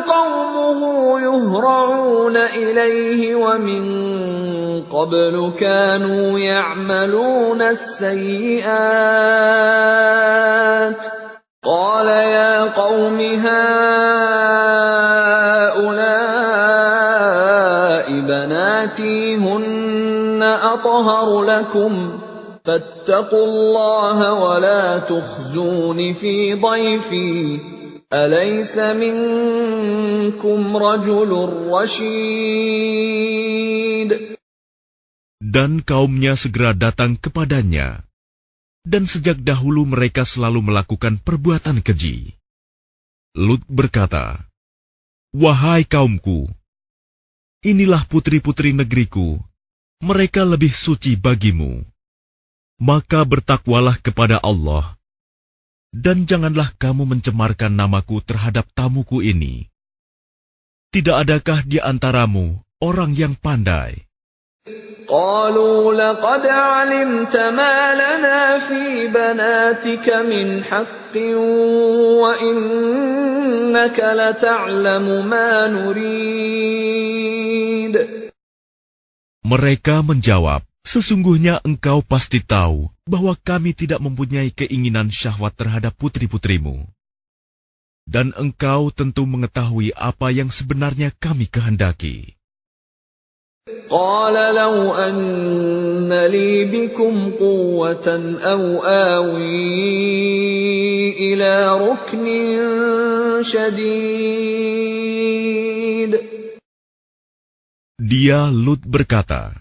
قومه يهرعون إليه ومن قبل كانوا يعملون السيئات قال يا قوم هؤلاء بناتي هن أطهر لكم فاتقوا الله ولا تخزون في ضيفي أليس منكم رجل رشيد Dan kaumnya segera datang kepadanya, dan sejak dahulu mereka selalu melakukan perbuatan keji. Lut berkata, "Wahai kaumku, inilah putri-putri negeriku, mereka lebih suci bagimu. Maka bertakwalah kepada Allah, dan janganlah kamu mencemarkan namaku terhadap tamuku ini. Tidak adakah di antaramu orang yang pandai?" قالوا لقد علمت ما لنا في بناتك من حق وإنك لتعلم ما نريد Mereka menjawab, Sesungguhnya engkau pasti tahu bahwa kami tidak mempunyai keinginan syahwat terhadap putri-putrimu. Dan engkau tentu mengetahui apa yang sebenarnya kami kehendaki. قال لو أن لي بكم قوة أو آوي إلى ركن شديد Dia Lut berkata,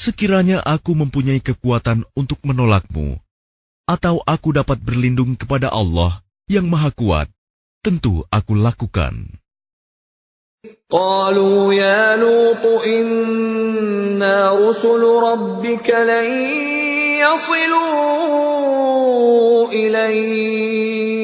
Sekiranya aku mempunyai kekuatan untuk menolakmu, atau aku dapat berlindung kepada Allah yang Maha Kuat, tentu aku lakukan. قالوا يا لوط إنا رسل ربك لن يصلوا إليك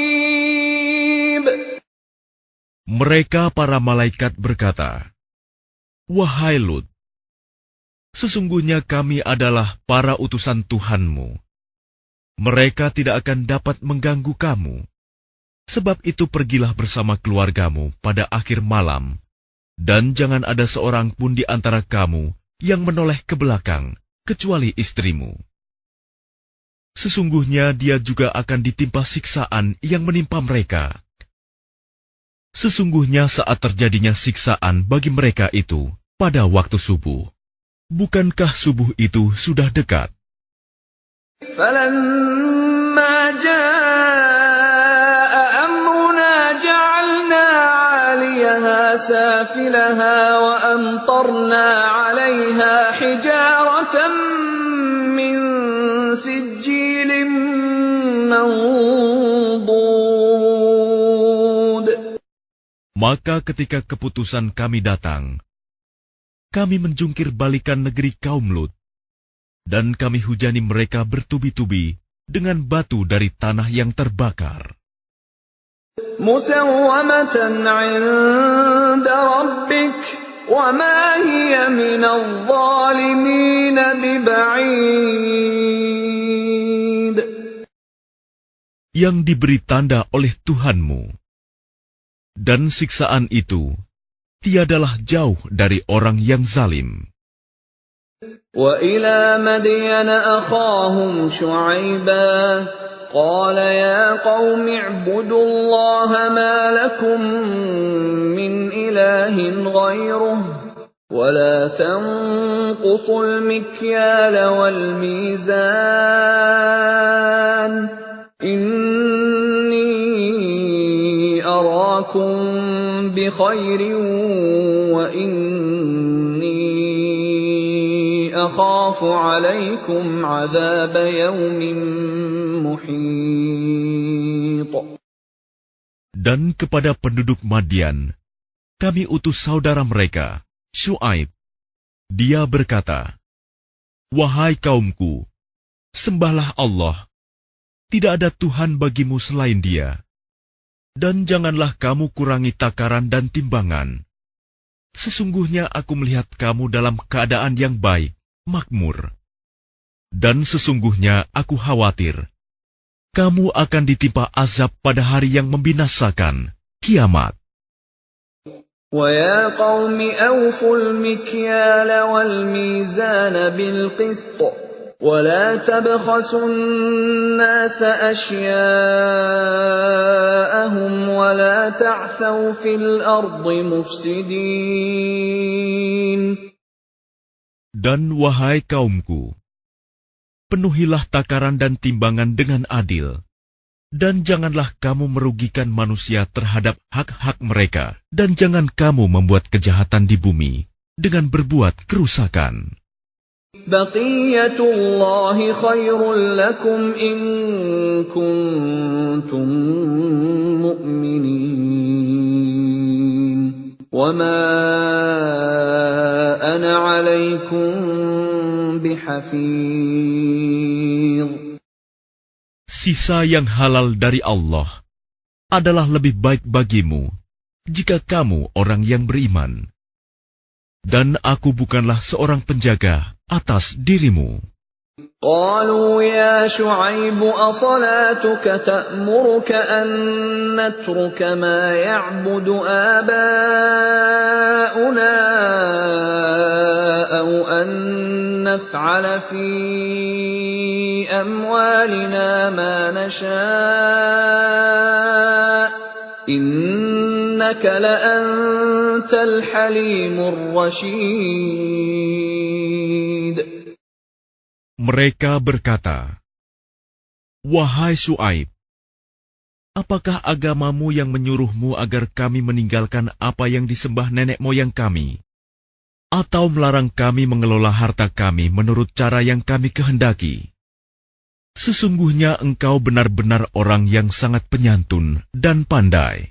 Mereka para malaikat berkata, Wahai Lut, sesungguhnya kami adalah para utusan Tuhanmu. Mereka tidak akan dapat mengganggu kamu. Sebab itu pergilah bersama keluargamu pada akhir malam, dan jangan ada seorang pun di antara kamu yang menoleh ke belakang, kecuali istrimu. Sesungguhnya dia juga akan ditimpa siksaan yang menimpa mereka. Sesungguhnya saat terjadinya siksaan bagi mereka itu pada waktu subuh. Bukankah subuh itu sudah dekat? فلما جاء أمرنا جعلنا عاليها سافلها وأمطرنا عليها حجارة من سجيل منضود Maka ketika keputusan kami datang, kami menjungkir balikan negeri kaum Lut, dan kami hujani mereka bertubi-tubi dengan batu dari tanah yang terbakar. yang diberi tanda oleh Tuhanmu Dan siksaan itu tiadalah jauh dari orang yang zalim. وإلى مدين أخاهم شعيبا قال يا قوم اعبدوا الله ما لكم من إله غيره ولا تنقصوا المكيال والميزان إني أراكم بخير وإني أخاف عليكم عذاب يوم محيط Dan kepada penduduk Madian, kami utus saudara mereka, Shu'aib. Dia berkata, Wahai kaumku, sembahlah Allah. Tidak ada Tuhan bagimu selain dia. Dan janganlah kamu kurangi takaran dan timbangan. Sesungguhnya aku melihat kamu dalam keadaan yang baik, makmur. Dan sesungguhnya aku khawatir, kamu akan ditimpa azab pada hari yang membinasakan, kiamat. ويا قوم أوفوا المكيال والميزان بالقسط ولا تبخسوا الناس أشياءهم ولا تعثوا في الأرض مفسدين Dan wahai kaumku, penuhilah takaran dan timbangan dengan adil, dan janganlah kamu merugikan manusia terhadap hak-hak mereka, dan jangan kamu membuat kejahatan di bumi dengan berbuat kerusakan. بقية الله خير لكم إن كنتم مؤمنين وما أنا عليكم بحفيظ Sisa yang halal dari Allah adalah lebih baik bagimu jika kamu orang yang beriman. Dan aku bukanlah seorang penjaga atas dirimu. قالوا يا شعيب أصلاتك تأمرك أن نترك ما يعبد آباؤنا أو أن نفعل في أموالنا ما نشاء innaka la'antal halimur rashid. Mereka berkata, Wahai Su'aib, apakah agamamu yang menyuruhmu agar kami meninggalkan apa yang disembah nenek moyang kami? Atau melarang kami mengelola harta kami menurut cara yang kami kehendaki? Sesungguhnya engkau benar-benar orang yang sangat penyantun dan pandai.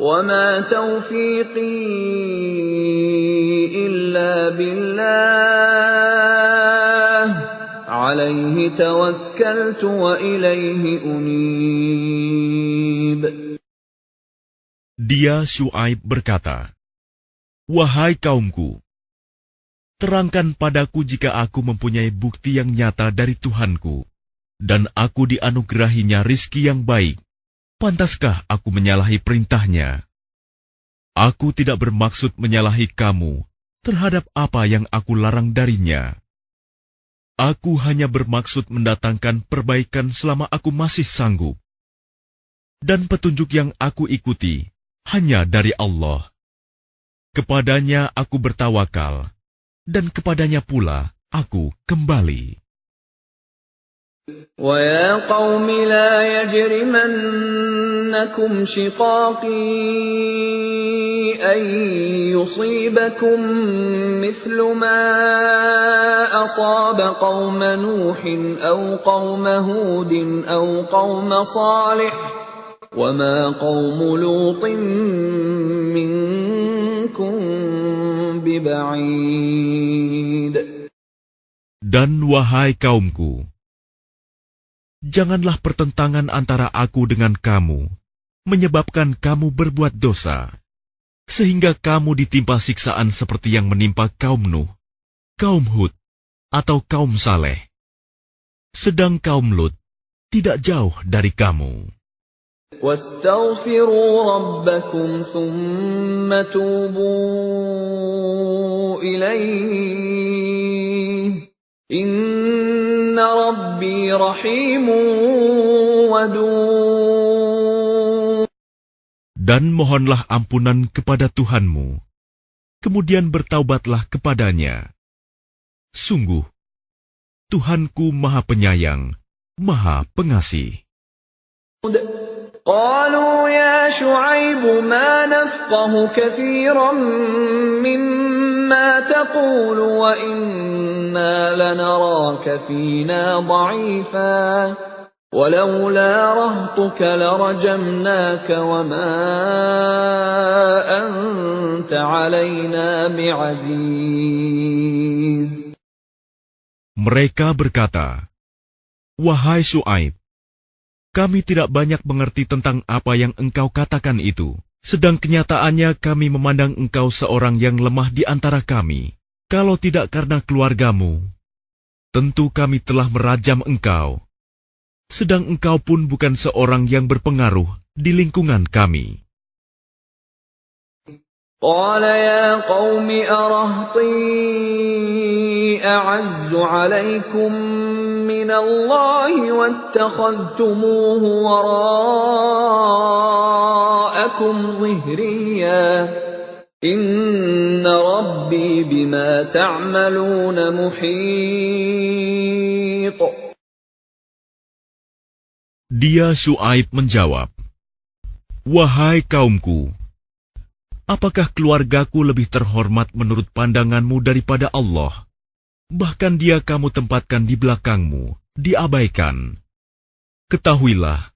وما توفيقي الا بالله عليه توكلت واليه انيب Dia Shu'aib berkata, Wahai kaumku, terangkan padaku jika aku mempunyai bukti yang nyata dari Tuhanku, dan aku dianugerahinya rizki yang baik, pantaskah aku menyalahi perintahnya? Aku tidak bermaksud menyalahi kamu terhadap apa yang aku larang darinya. Aku hanya bermaksud mendatangkan perbaikan selama aku masih sanggup. Dan petunjuk yang aku ikuti hanya dari Allah. Kepadanya aku bertawakal, dan kepadanya pula aku kembali. ويا قوم لا يجرمنكم شقاقي أن يصيبكم مثل ما أصاب قوم نوح أو قوم هود أو قوم صالح وما قوم لوط منكم ببعيد. Dan wahai kaumku, janganlah pertentangan antara aku dengan kamu menyebabkan kamu berbuat dosa, sehingga kamu ditimpa siksaan seperti yang menimpa kaum Nuh, kaum Hud, atau kaum Saleh. Sedang kaum Lut tidak jauh dari kamu. Dan mohonlah ampunan kepada Tuhanmu, kemudian bertaubatlah kepadanya. Sungguh, Tuhanku Maha Penyayang, Maha Pengasih. قالوا يا شعيب ما نفقه كثيرا مما تقول وإنا لنراك فينا ضعيفا ولولا رهطك لرجمناك وما أنت علينا بعزيز. Mereka berkata, Wahai Shu'aib, kami tidak banyak mengerti tentang apa yang engkau katakan itu. Sedang kenyataannya kami memandang engkau seorang yang lemah di antara kami. Kalau tidak karena keluargamu, tentu kami telah merajam engkau. Sedang engkau pun bukan seorang yang berpengaruh di lingkungan kami. قال يا قوم أرهطي أعز عليكم من الله واتخذتموه وراءكم ظهريا. إن ربي بما تعملون محيط. Dia Shu'aib menjawab, Wahai kaumku, apakah keluargaku lebih terhormat menurut pandanganmu daripada Allah? Bahkan dia kamu tempatkan di belakangmu, diabaikan. Ketahuilah,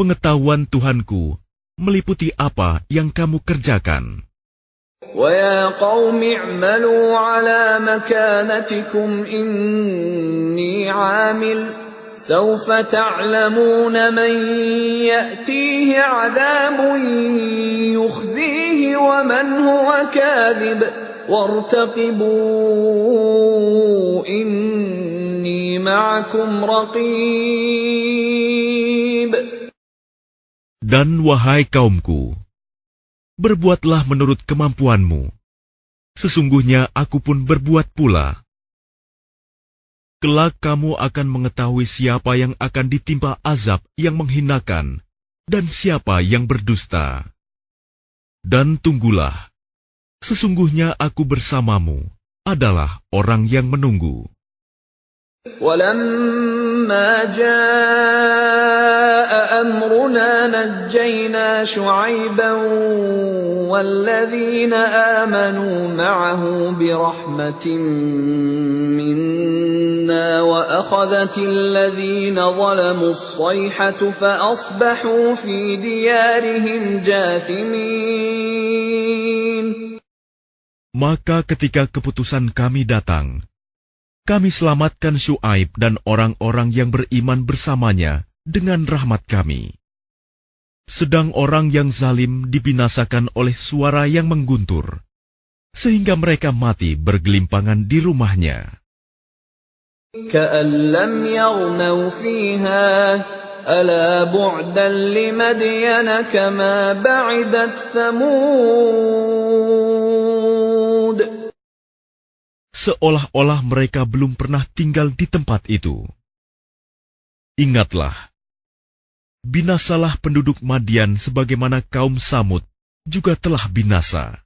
pengetahuan Tuhanku meliputi apa yang kamu kerjakan. ويا قوم اعملوا على مكانتكم إني عامل سوف تعلمون من يأتيه عذاب يخزيه ومن هو كاذب وارتقبوا إني معكم رقيب Dan wahai kaumku, berbuatlah menurut kemampuanmu. Sesungguhnya aku pun berbuat pula. Kelak kamu akan mengetahui siapa yang akan ditimpa azab yang menghinakan dan siapa yang berdusta. Dan tunggulah, sesungguhnya aku bersamamu adalah orang yang menunggu. ولما جاء أمرنا نجينا شعيبا والذين آمنوا معه برحمة منا وأخذت الذين ظلموا الصيحة فأصبحوا في ديارهم جاثمين Maka ketika keputusan kami datang, kami selamatkan Syuaib dan orang-orang yang beriman bersamanya dengan rahmat kami. Sedang orang yang zalim dibinasakan oleh suara yang mengguntur, sehingga mereka mati bergelimpangan di rumahnya seolah-olah mereka belum pernah tinggal di tempat itu. Ingatlah, binasalah penduduk Madian sebagaimana kaum Samud juga telah binasa.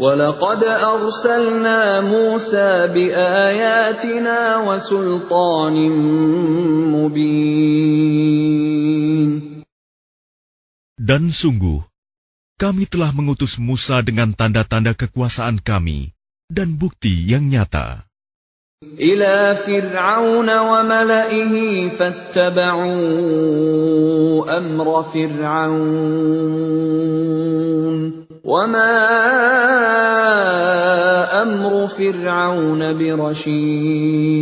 ولقد أرسلنا موسى بآياتنا وسلطان مبين Dan sungguh, kami telah mengutus Musa dengan tanda-tanda kekuasaan kami dan bukti yang nyata. إلى فرعون وملئه فاتبعوا أمر فرعون وما أمر فرعون برشيد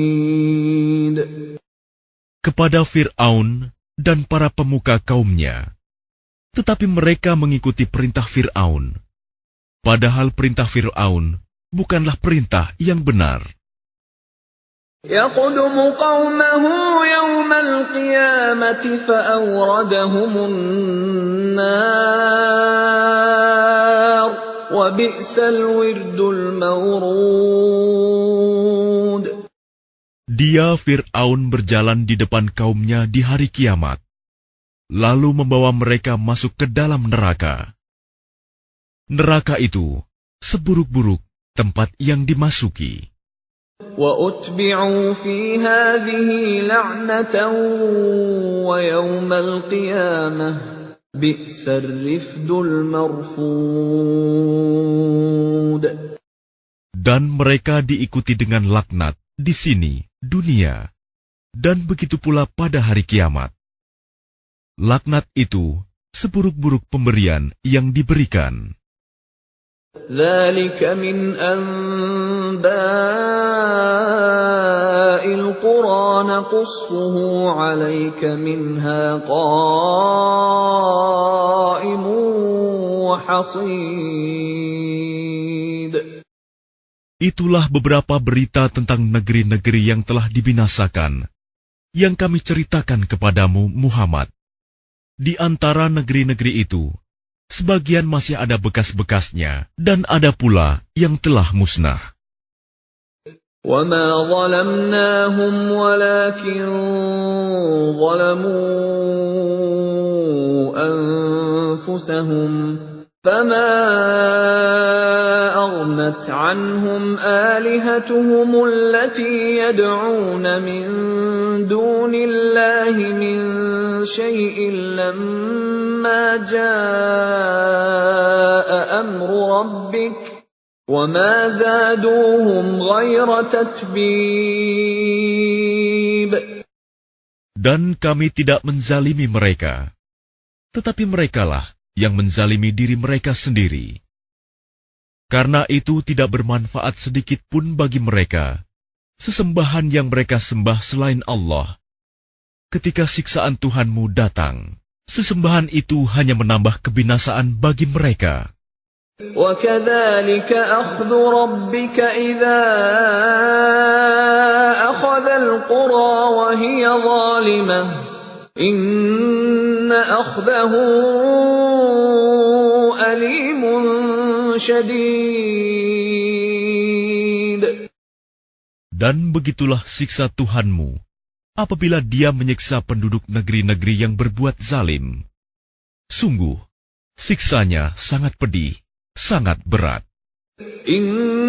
kepada Fir'aun dan para pemuka kaumnya. Tetapi mereka mengikuti perintah Fir'aun. Padahal perintah Fir'aun bukanlah perintah yang benar. يقدم قومه يوم القيامة فأوردهم النار وبئس الورد المورود Dia Fir'aun berjalan di depan kaumnya di hari kiamat, lalu membawa mereka masuk ke dalam neraka. Neraka itu seburuk-buruk tempat yang dimasuki. وأتبعوا في هذه لعنة ويوم القيامة بئس الرفد المرفود Dan mereka diikuti dengan laknat di sini, dunia, dan begitu pula pada hari kiamat. Laknat itu seburuk-buruk pemberian yang diberikan. ذلك من أنباء القرى نقصه عليك منها قائم وحصيد Itulah beberapa berita tentang negeri-negeri yang telah dibinasakan, yang kami ceritakan kepadamu, Muhammad. Di antara negeri-negeri itu, sebagian masih ada bekas-bekasnya, dan ada pula yang telah musnah. وما ظلمناهم ولكن ظلموا أنفسهم فما أغنت عنهم آلهتهم التي يدعون من دون الله من شيء لما جاء أمر ربك وما زادوهم غير تتبيب. Dan kami tidak menzalimi mereka, tetapi merekalah yang menzalimi diri mereka sendiri. Karena itu tidak bermanfaat sedikit pun bagi mereka, sesembahan yang mereka sembah selain Allah. Ketika siksaan Tuhanmu datang, sesembahan itu hanya menambah kebinasaan bagi mereka. وكذلك أخذ ربك إذا أخذ القرى وهي ظالمة Dan begitulah siksa Tuhanmu apabila dia menyiksa penduduk negeri-negeri yang berbuat zalim. Sungguh, siksanya sangat pedih, sangat berat. Inna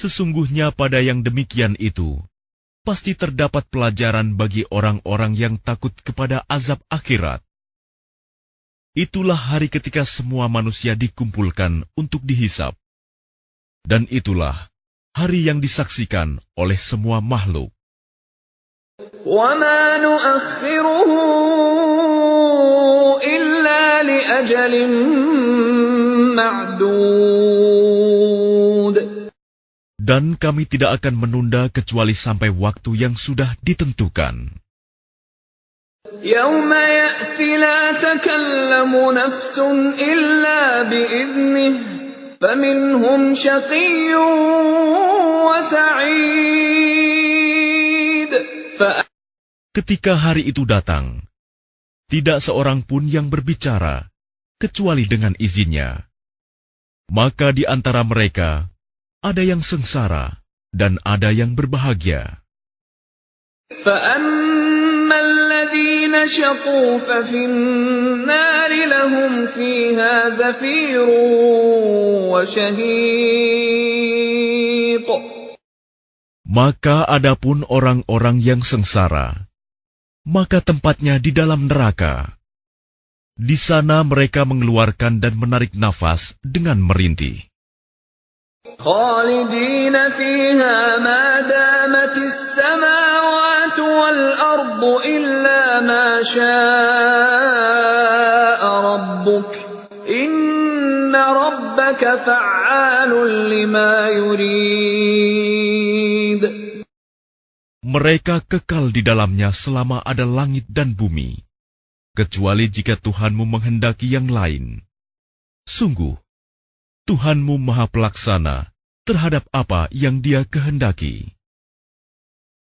Sesungguhnya pada yang demikian itu, pasti terdapat pelajaran bagi orang-orang yang takut kepada azab akhirat. Itulah hari ketika semua manusia dikumpulkan untuk dihisap. Dan itulah hari yang disaksikan oleh semua makhluk. Dan kami tidak akan menunda kecuali sampai waktu yang sudah ditentukan. يوم يأتي لا تكلم نفس إلا بإذنه فمنهم شقي وسعيد فأ- Ketika hari itu datang, tidak seorang pun yang berbicara kecuali dengan izinnya. Maka di antara mereka ada yang sengsara dan ada yang berbahagia. فأما الذين شقوا ففي النار لهم فيها زفير وشهيق Maka adapun orang-orang yang sengsara, maka tempatnya di dalam neraka. Di sana mereka mengeluarkan dan menarik nafas dengan merintih. خالدين فيها ما دامت السماوات mereka kekal di dalamnya selama ada langit dan bumi, kecuali jika Tuhanmu menghendaki yang lain. Sungguh, Tuhanmu Maha Pelaksana terhadap apa yang Dia kehendaki.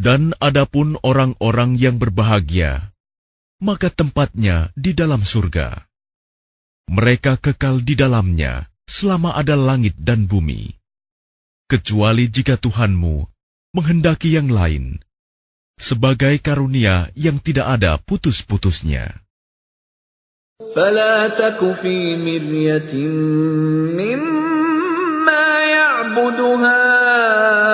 Dan adapun orang-orang yang berbahagia, maka tempatnya di dalam surga. Mereka kekal di dalamnya selama ada langit dan bumi. Kecuali jika Tuhanmu menghendaki yang lain, sebagai karunia yang tidak ada putus-putusnya. فلا تك في مرية مما يعبد هؤلاء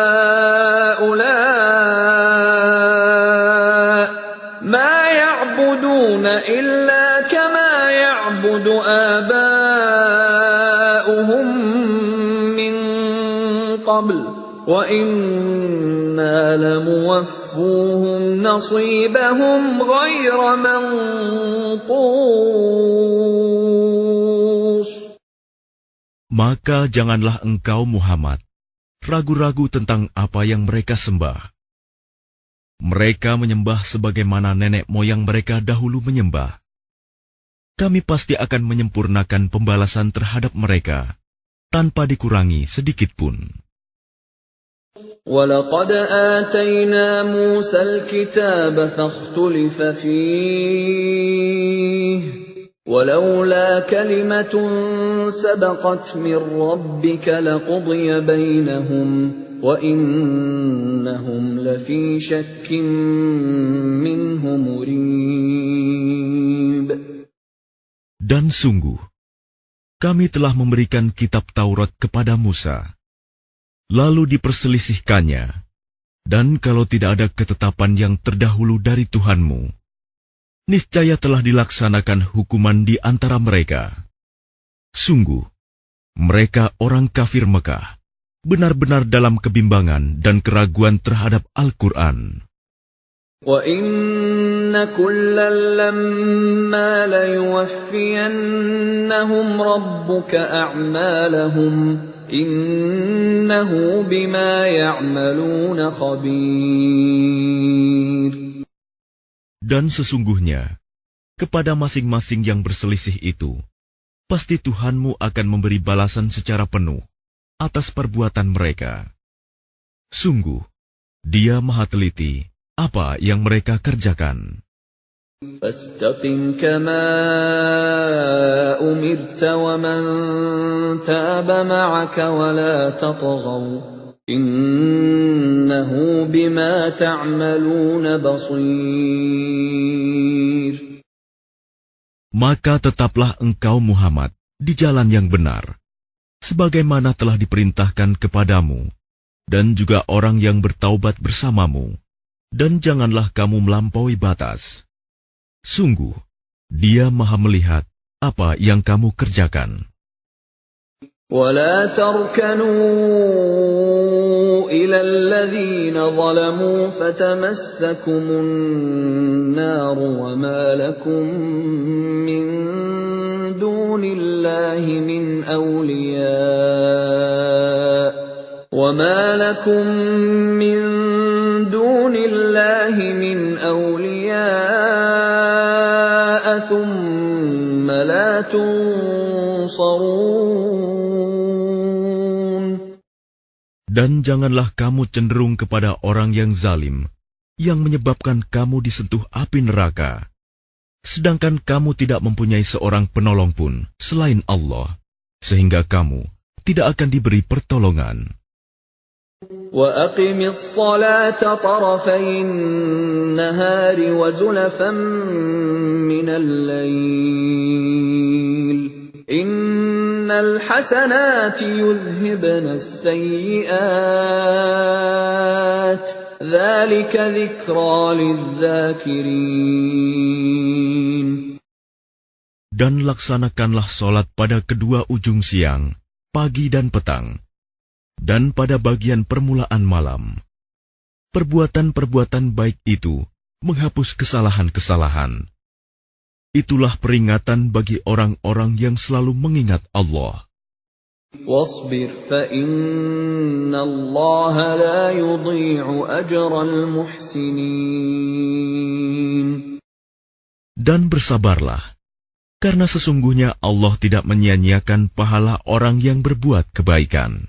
يعبد آباؤهم من قبل وإنا لموفوهم نصيبهم غير منقوص Maka janganlah engkau Muhammad ragu-ragu tentang apa yang mereka sembah. Mereka menyembah sebagaimana nenek moyang mereka dahulu menyembah. Kami pasti akan menyempurnakan pembalasan terhadap mereka tanpa dikurangi sedikit pun. ولقد آتينا موسى الكتاب فاختلف فيه ولولا كلمة سبقت من ربك لقضي بينهم وإنهم لفي شك منه مريب dan sungguh, kami telah memberikan kitab Taurat kepada Musa. Lalu diperselisihkannya, dan kalau tidak ada ketetapan yang terdahulu dari Tuhanmu, niscaya telah dilaksanakan hukuman di antara mereka. Sungguh, mereka orang kafir Mekah, benar-benar dalam kebimbangan dan keraguan terhadap Al-Quran. Dan sesungguhnya, kepada masing-masing yang berselisih itu, pasti Tuhanmu akan memberi balasan secara penuh atas perbuatan mereka. Sungguh, dia maha teliti apa yang mereka kerjakan. فاستقم كما أمرت ومن تاب معك ولا تطغوا إنه بما تعملون بصير Maka tetaplah engkau Muhammad di jalan yang benar, sebagaimana telah diperintahkan kepadamu, dan juga orang yang bertaubat bersamamu, dan janganlah kamu melampaui batas. Sungguh, dia maha melihat apa yang kamu kerjakan. ولا تركنوا إلى الذين ظلموا فتمسكم النار وما لكم من دون الله من أولياء وما لكم من min awliya. Dan janganlah kamu cenderung kepada orang yang zalim, yang menyebabkan kamu disentuh api neraka. Sedangkan kamu tidak mempunyai seorang penolong pun selain Allah, sehingga kamu tidak akan diberi pertolongan. وأقم الصلاة طرفي النهار وزلفا من الليل إن الحسنات يذهبن السيئات ذلك ذكرى للذاكرين Dan laksanakanlah sholat pada kedua ujung siang, pagi dan petang, dan pada bagian permulaan malam. Perbuatan-perbuatan baik itu menghapus kesalahan-kesalahan. Itulah peringatan bagi orang-orang yang selalu mengingat Allah. واصبر فإن الله لا يضيع أجر المحسنين Dan bersabarlah, karena sesungguhnya Allah tidak menyia-nyiakan pahala orang yang berbuat kebaikan.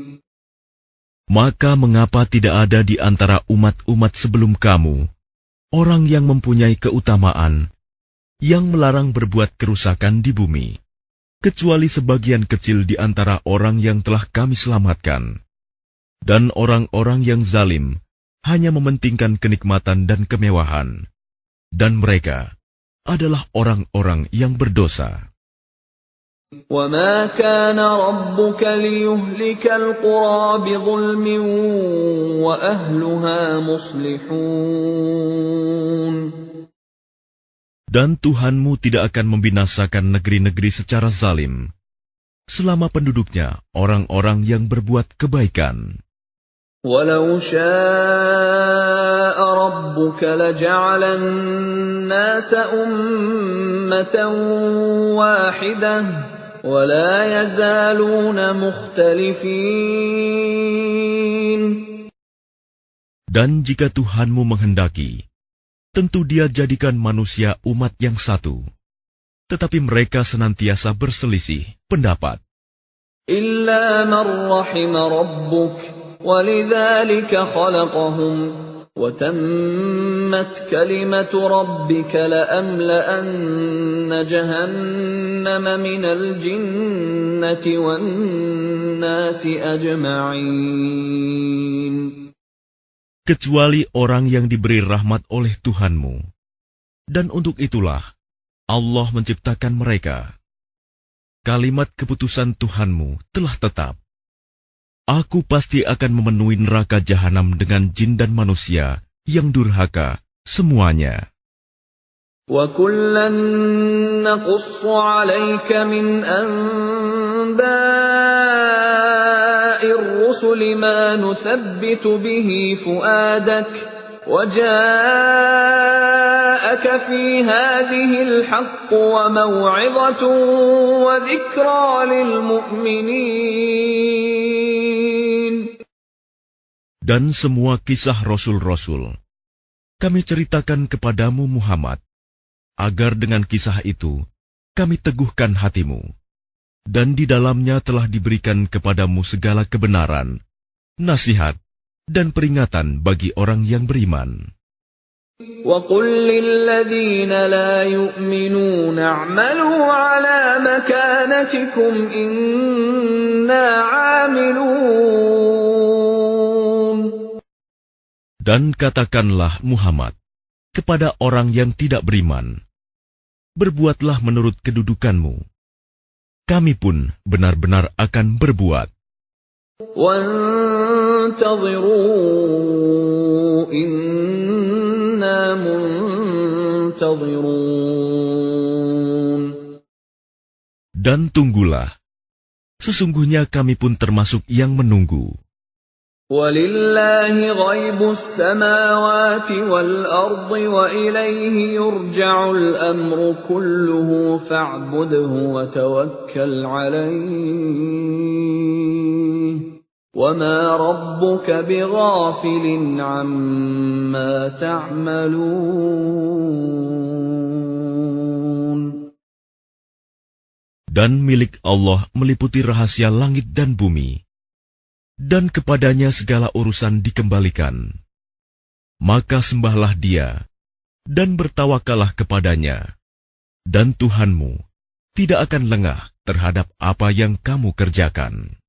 Maka mengapa tidak ada di antara umat-umat sebelum kamu orang yang mempunyai keutamaan yang melarang berbuat kerusakan di bumi, kecuali sebagian kecil di antara orang yang telah kami selamatkan, dan orang-orang yang zalim hanya mementingkan kenikmatan dan kemewahan, dan mereka adalah orang-orang yang berdosa. وما كان ربك ليهلك القرى بظلم وأهلها مصلحون Dan Tuhanmu tidak akan membinasakan negeri-negeri secara zalim, selama penduduknya orang-orang yang berbuat kebaikan. ولو شاء ربك لجعل الناس أمة واحدة ولا يزالون مختلفين Dan jika Tuhanmu menghendaki, tentu dia jadikan manusia umat yang satu. Tetapi mereka senantiasa berselisih pendapat. إلا من رحم ربك ولذلك خلقهم وتمت كلمة ربك لأملأن جهنم من الجنة والناس أجمعين kecuali orang yang diberi rahmat oleh Tuhanmu. Dan untuk itulah Allah menciptakan mereka. Kalimat keputusan Tuhanmu telah tetap. Aku pasti akan memenuhi neraka jahanam dengan jin dan manusia yang durhaka semuanya. وكلا نقص عليك من انباء الرسل ما نثبت به فؤادك وجاءك في هذه الحق وموعظه وذكرى للمؤمنين. Dan semua kisah rasul-rasul kami ceritakan kepadamu Muhammad. agar dengan kisah itu kami teguhkan hatimu, dan di dalamnya telah diberikan kepadamu segala kebenaran, nasihat, dan peringatan bagi orang yang beriman. وقل للذين لا يؤمنون اعملوا على مكانتكم إنا عاملون Dan katakanlah Muhammad kepada orang yang tidak beriman, berbuatlah menurut kedudukanmu. Kami pun benar-benar akan berbuat. Dan tunggulah, sesungguhnya kami pun termasuk yang menunggu. ولله غيب السماوات والأرض وإليه يرجع الأمر كله فاعبده وتوكل عليه وما ربك بغافل عما تعملون Dan milik Allah meliputi rahasia langit dan bumi, dan kepadanya segala urusan dikembalikan. Maka sembahlah dia, dan bertawakalah kepadanya, dan Tuhanmu tidak akan lengah terhadap apa yang kamu kerjakan.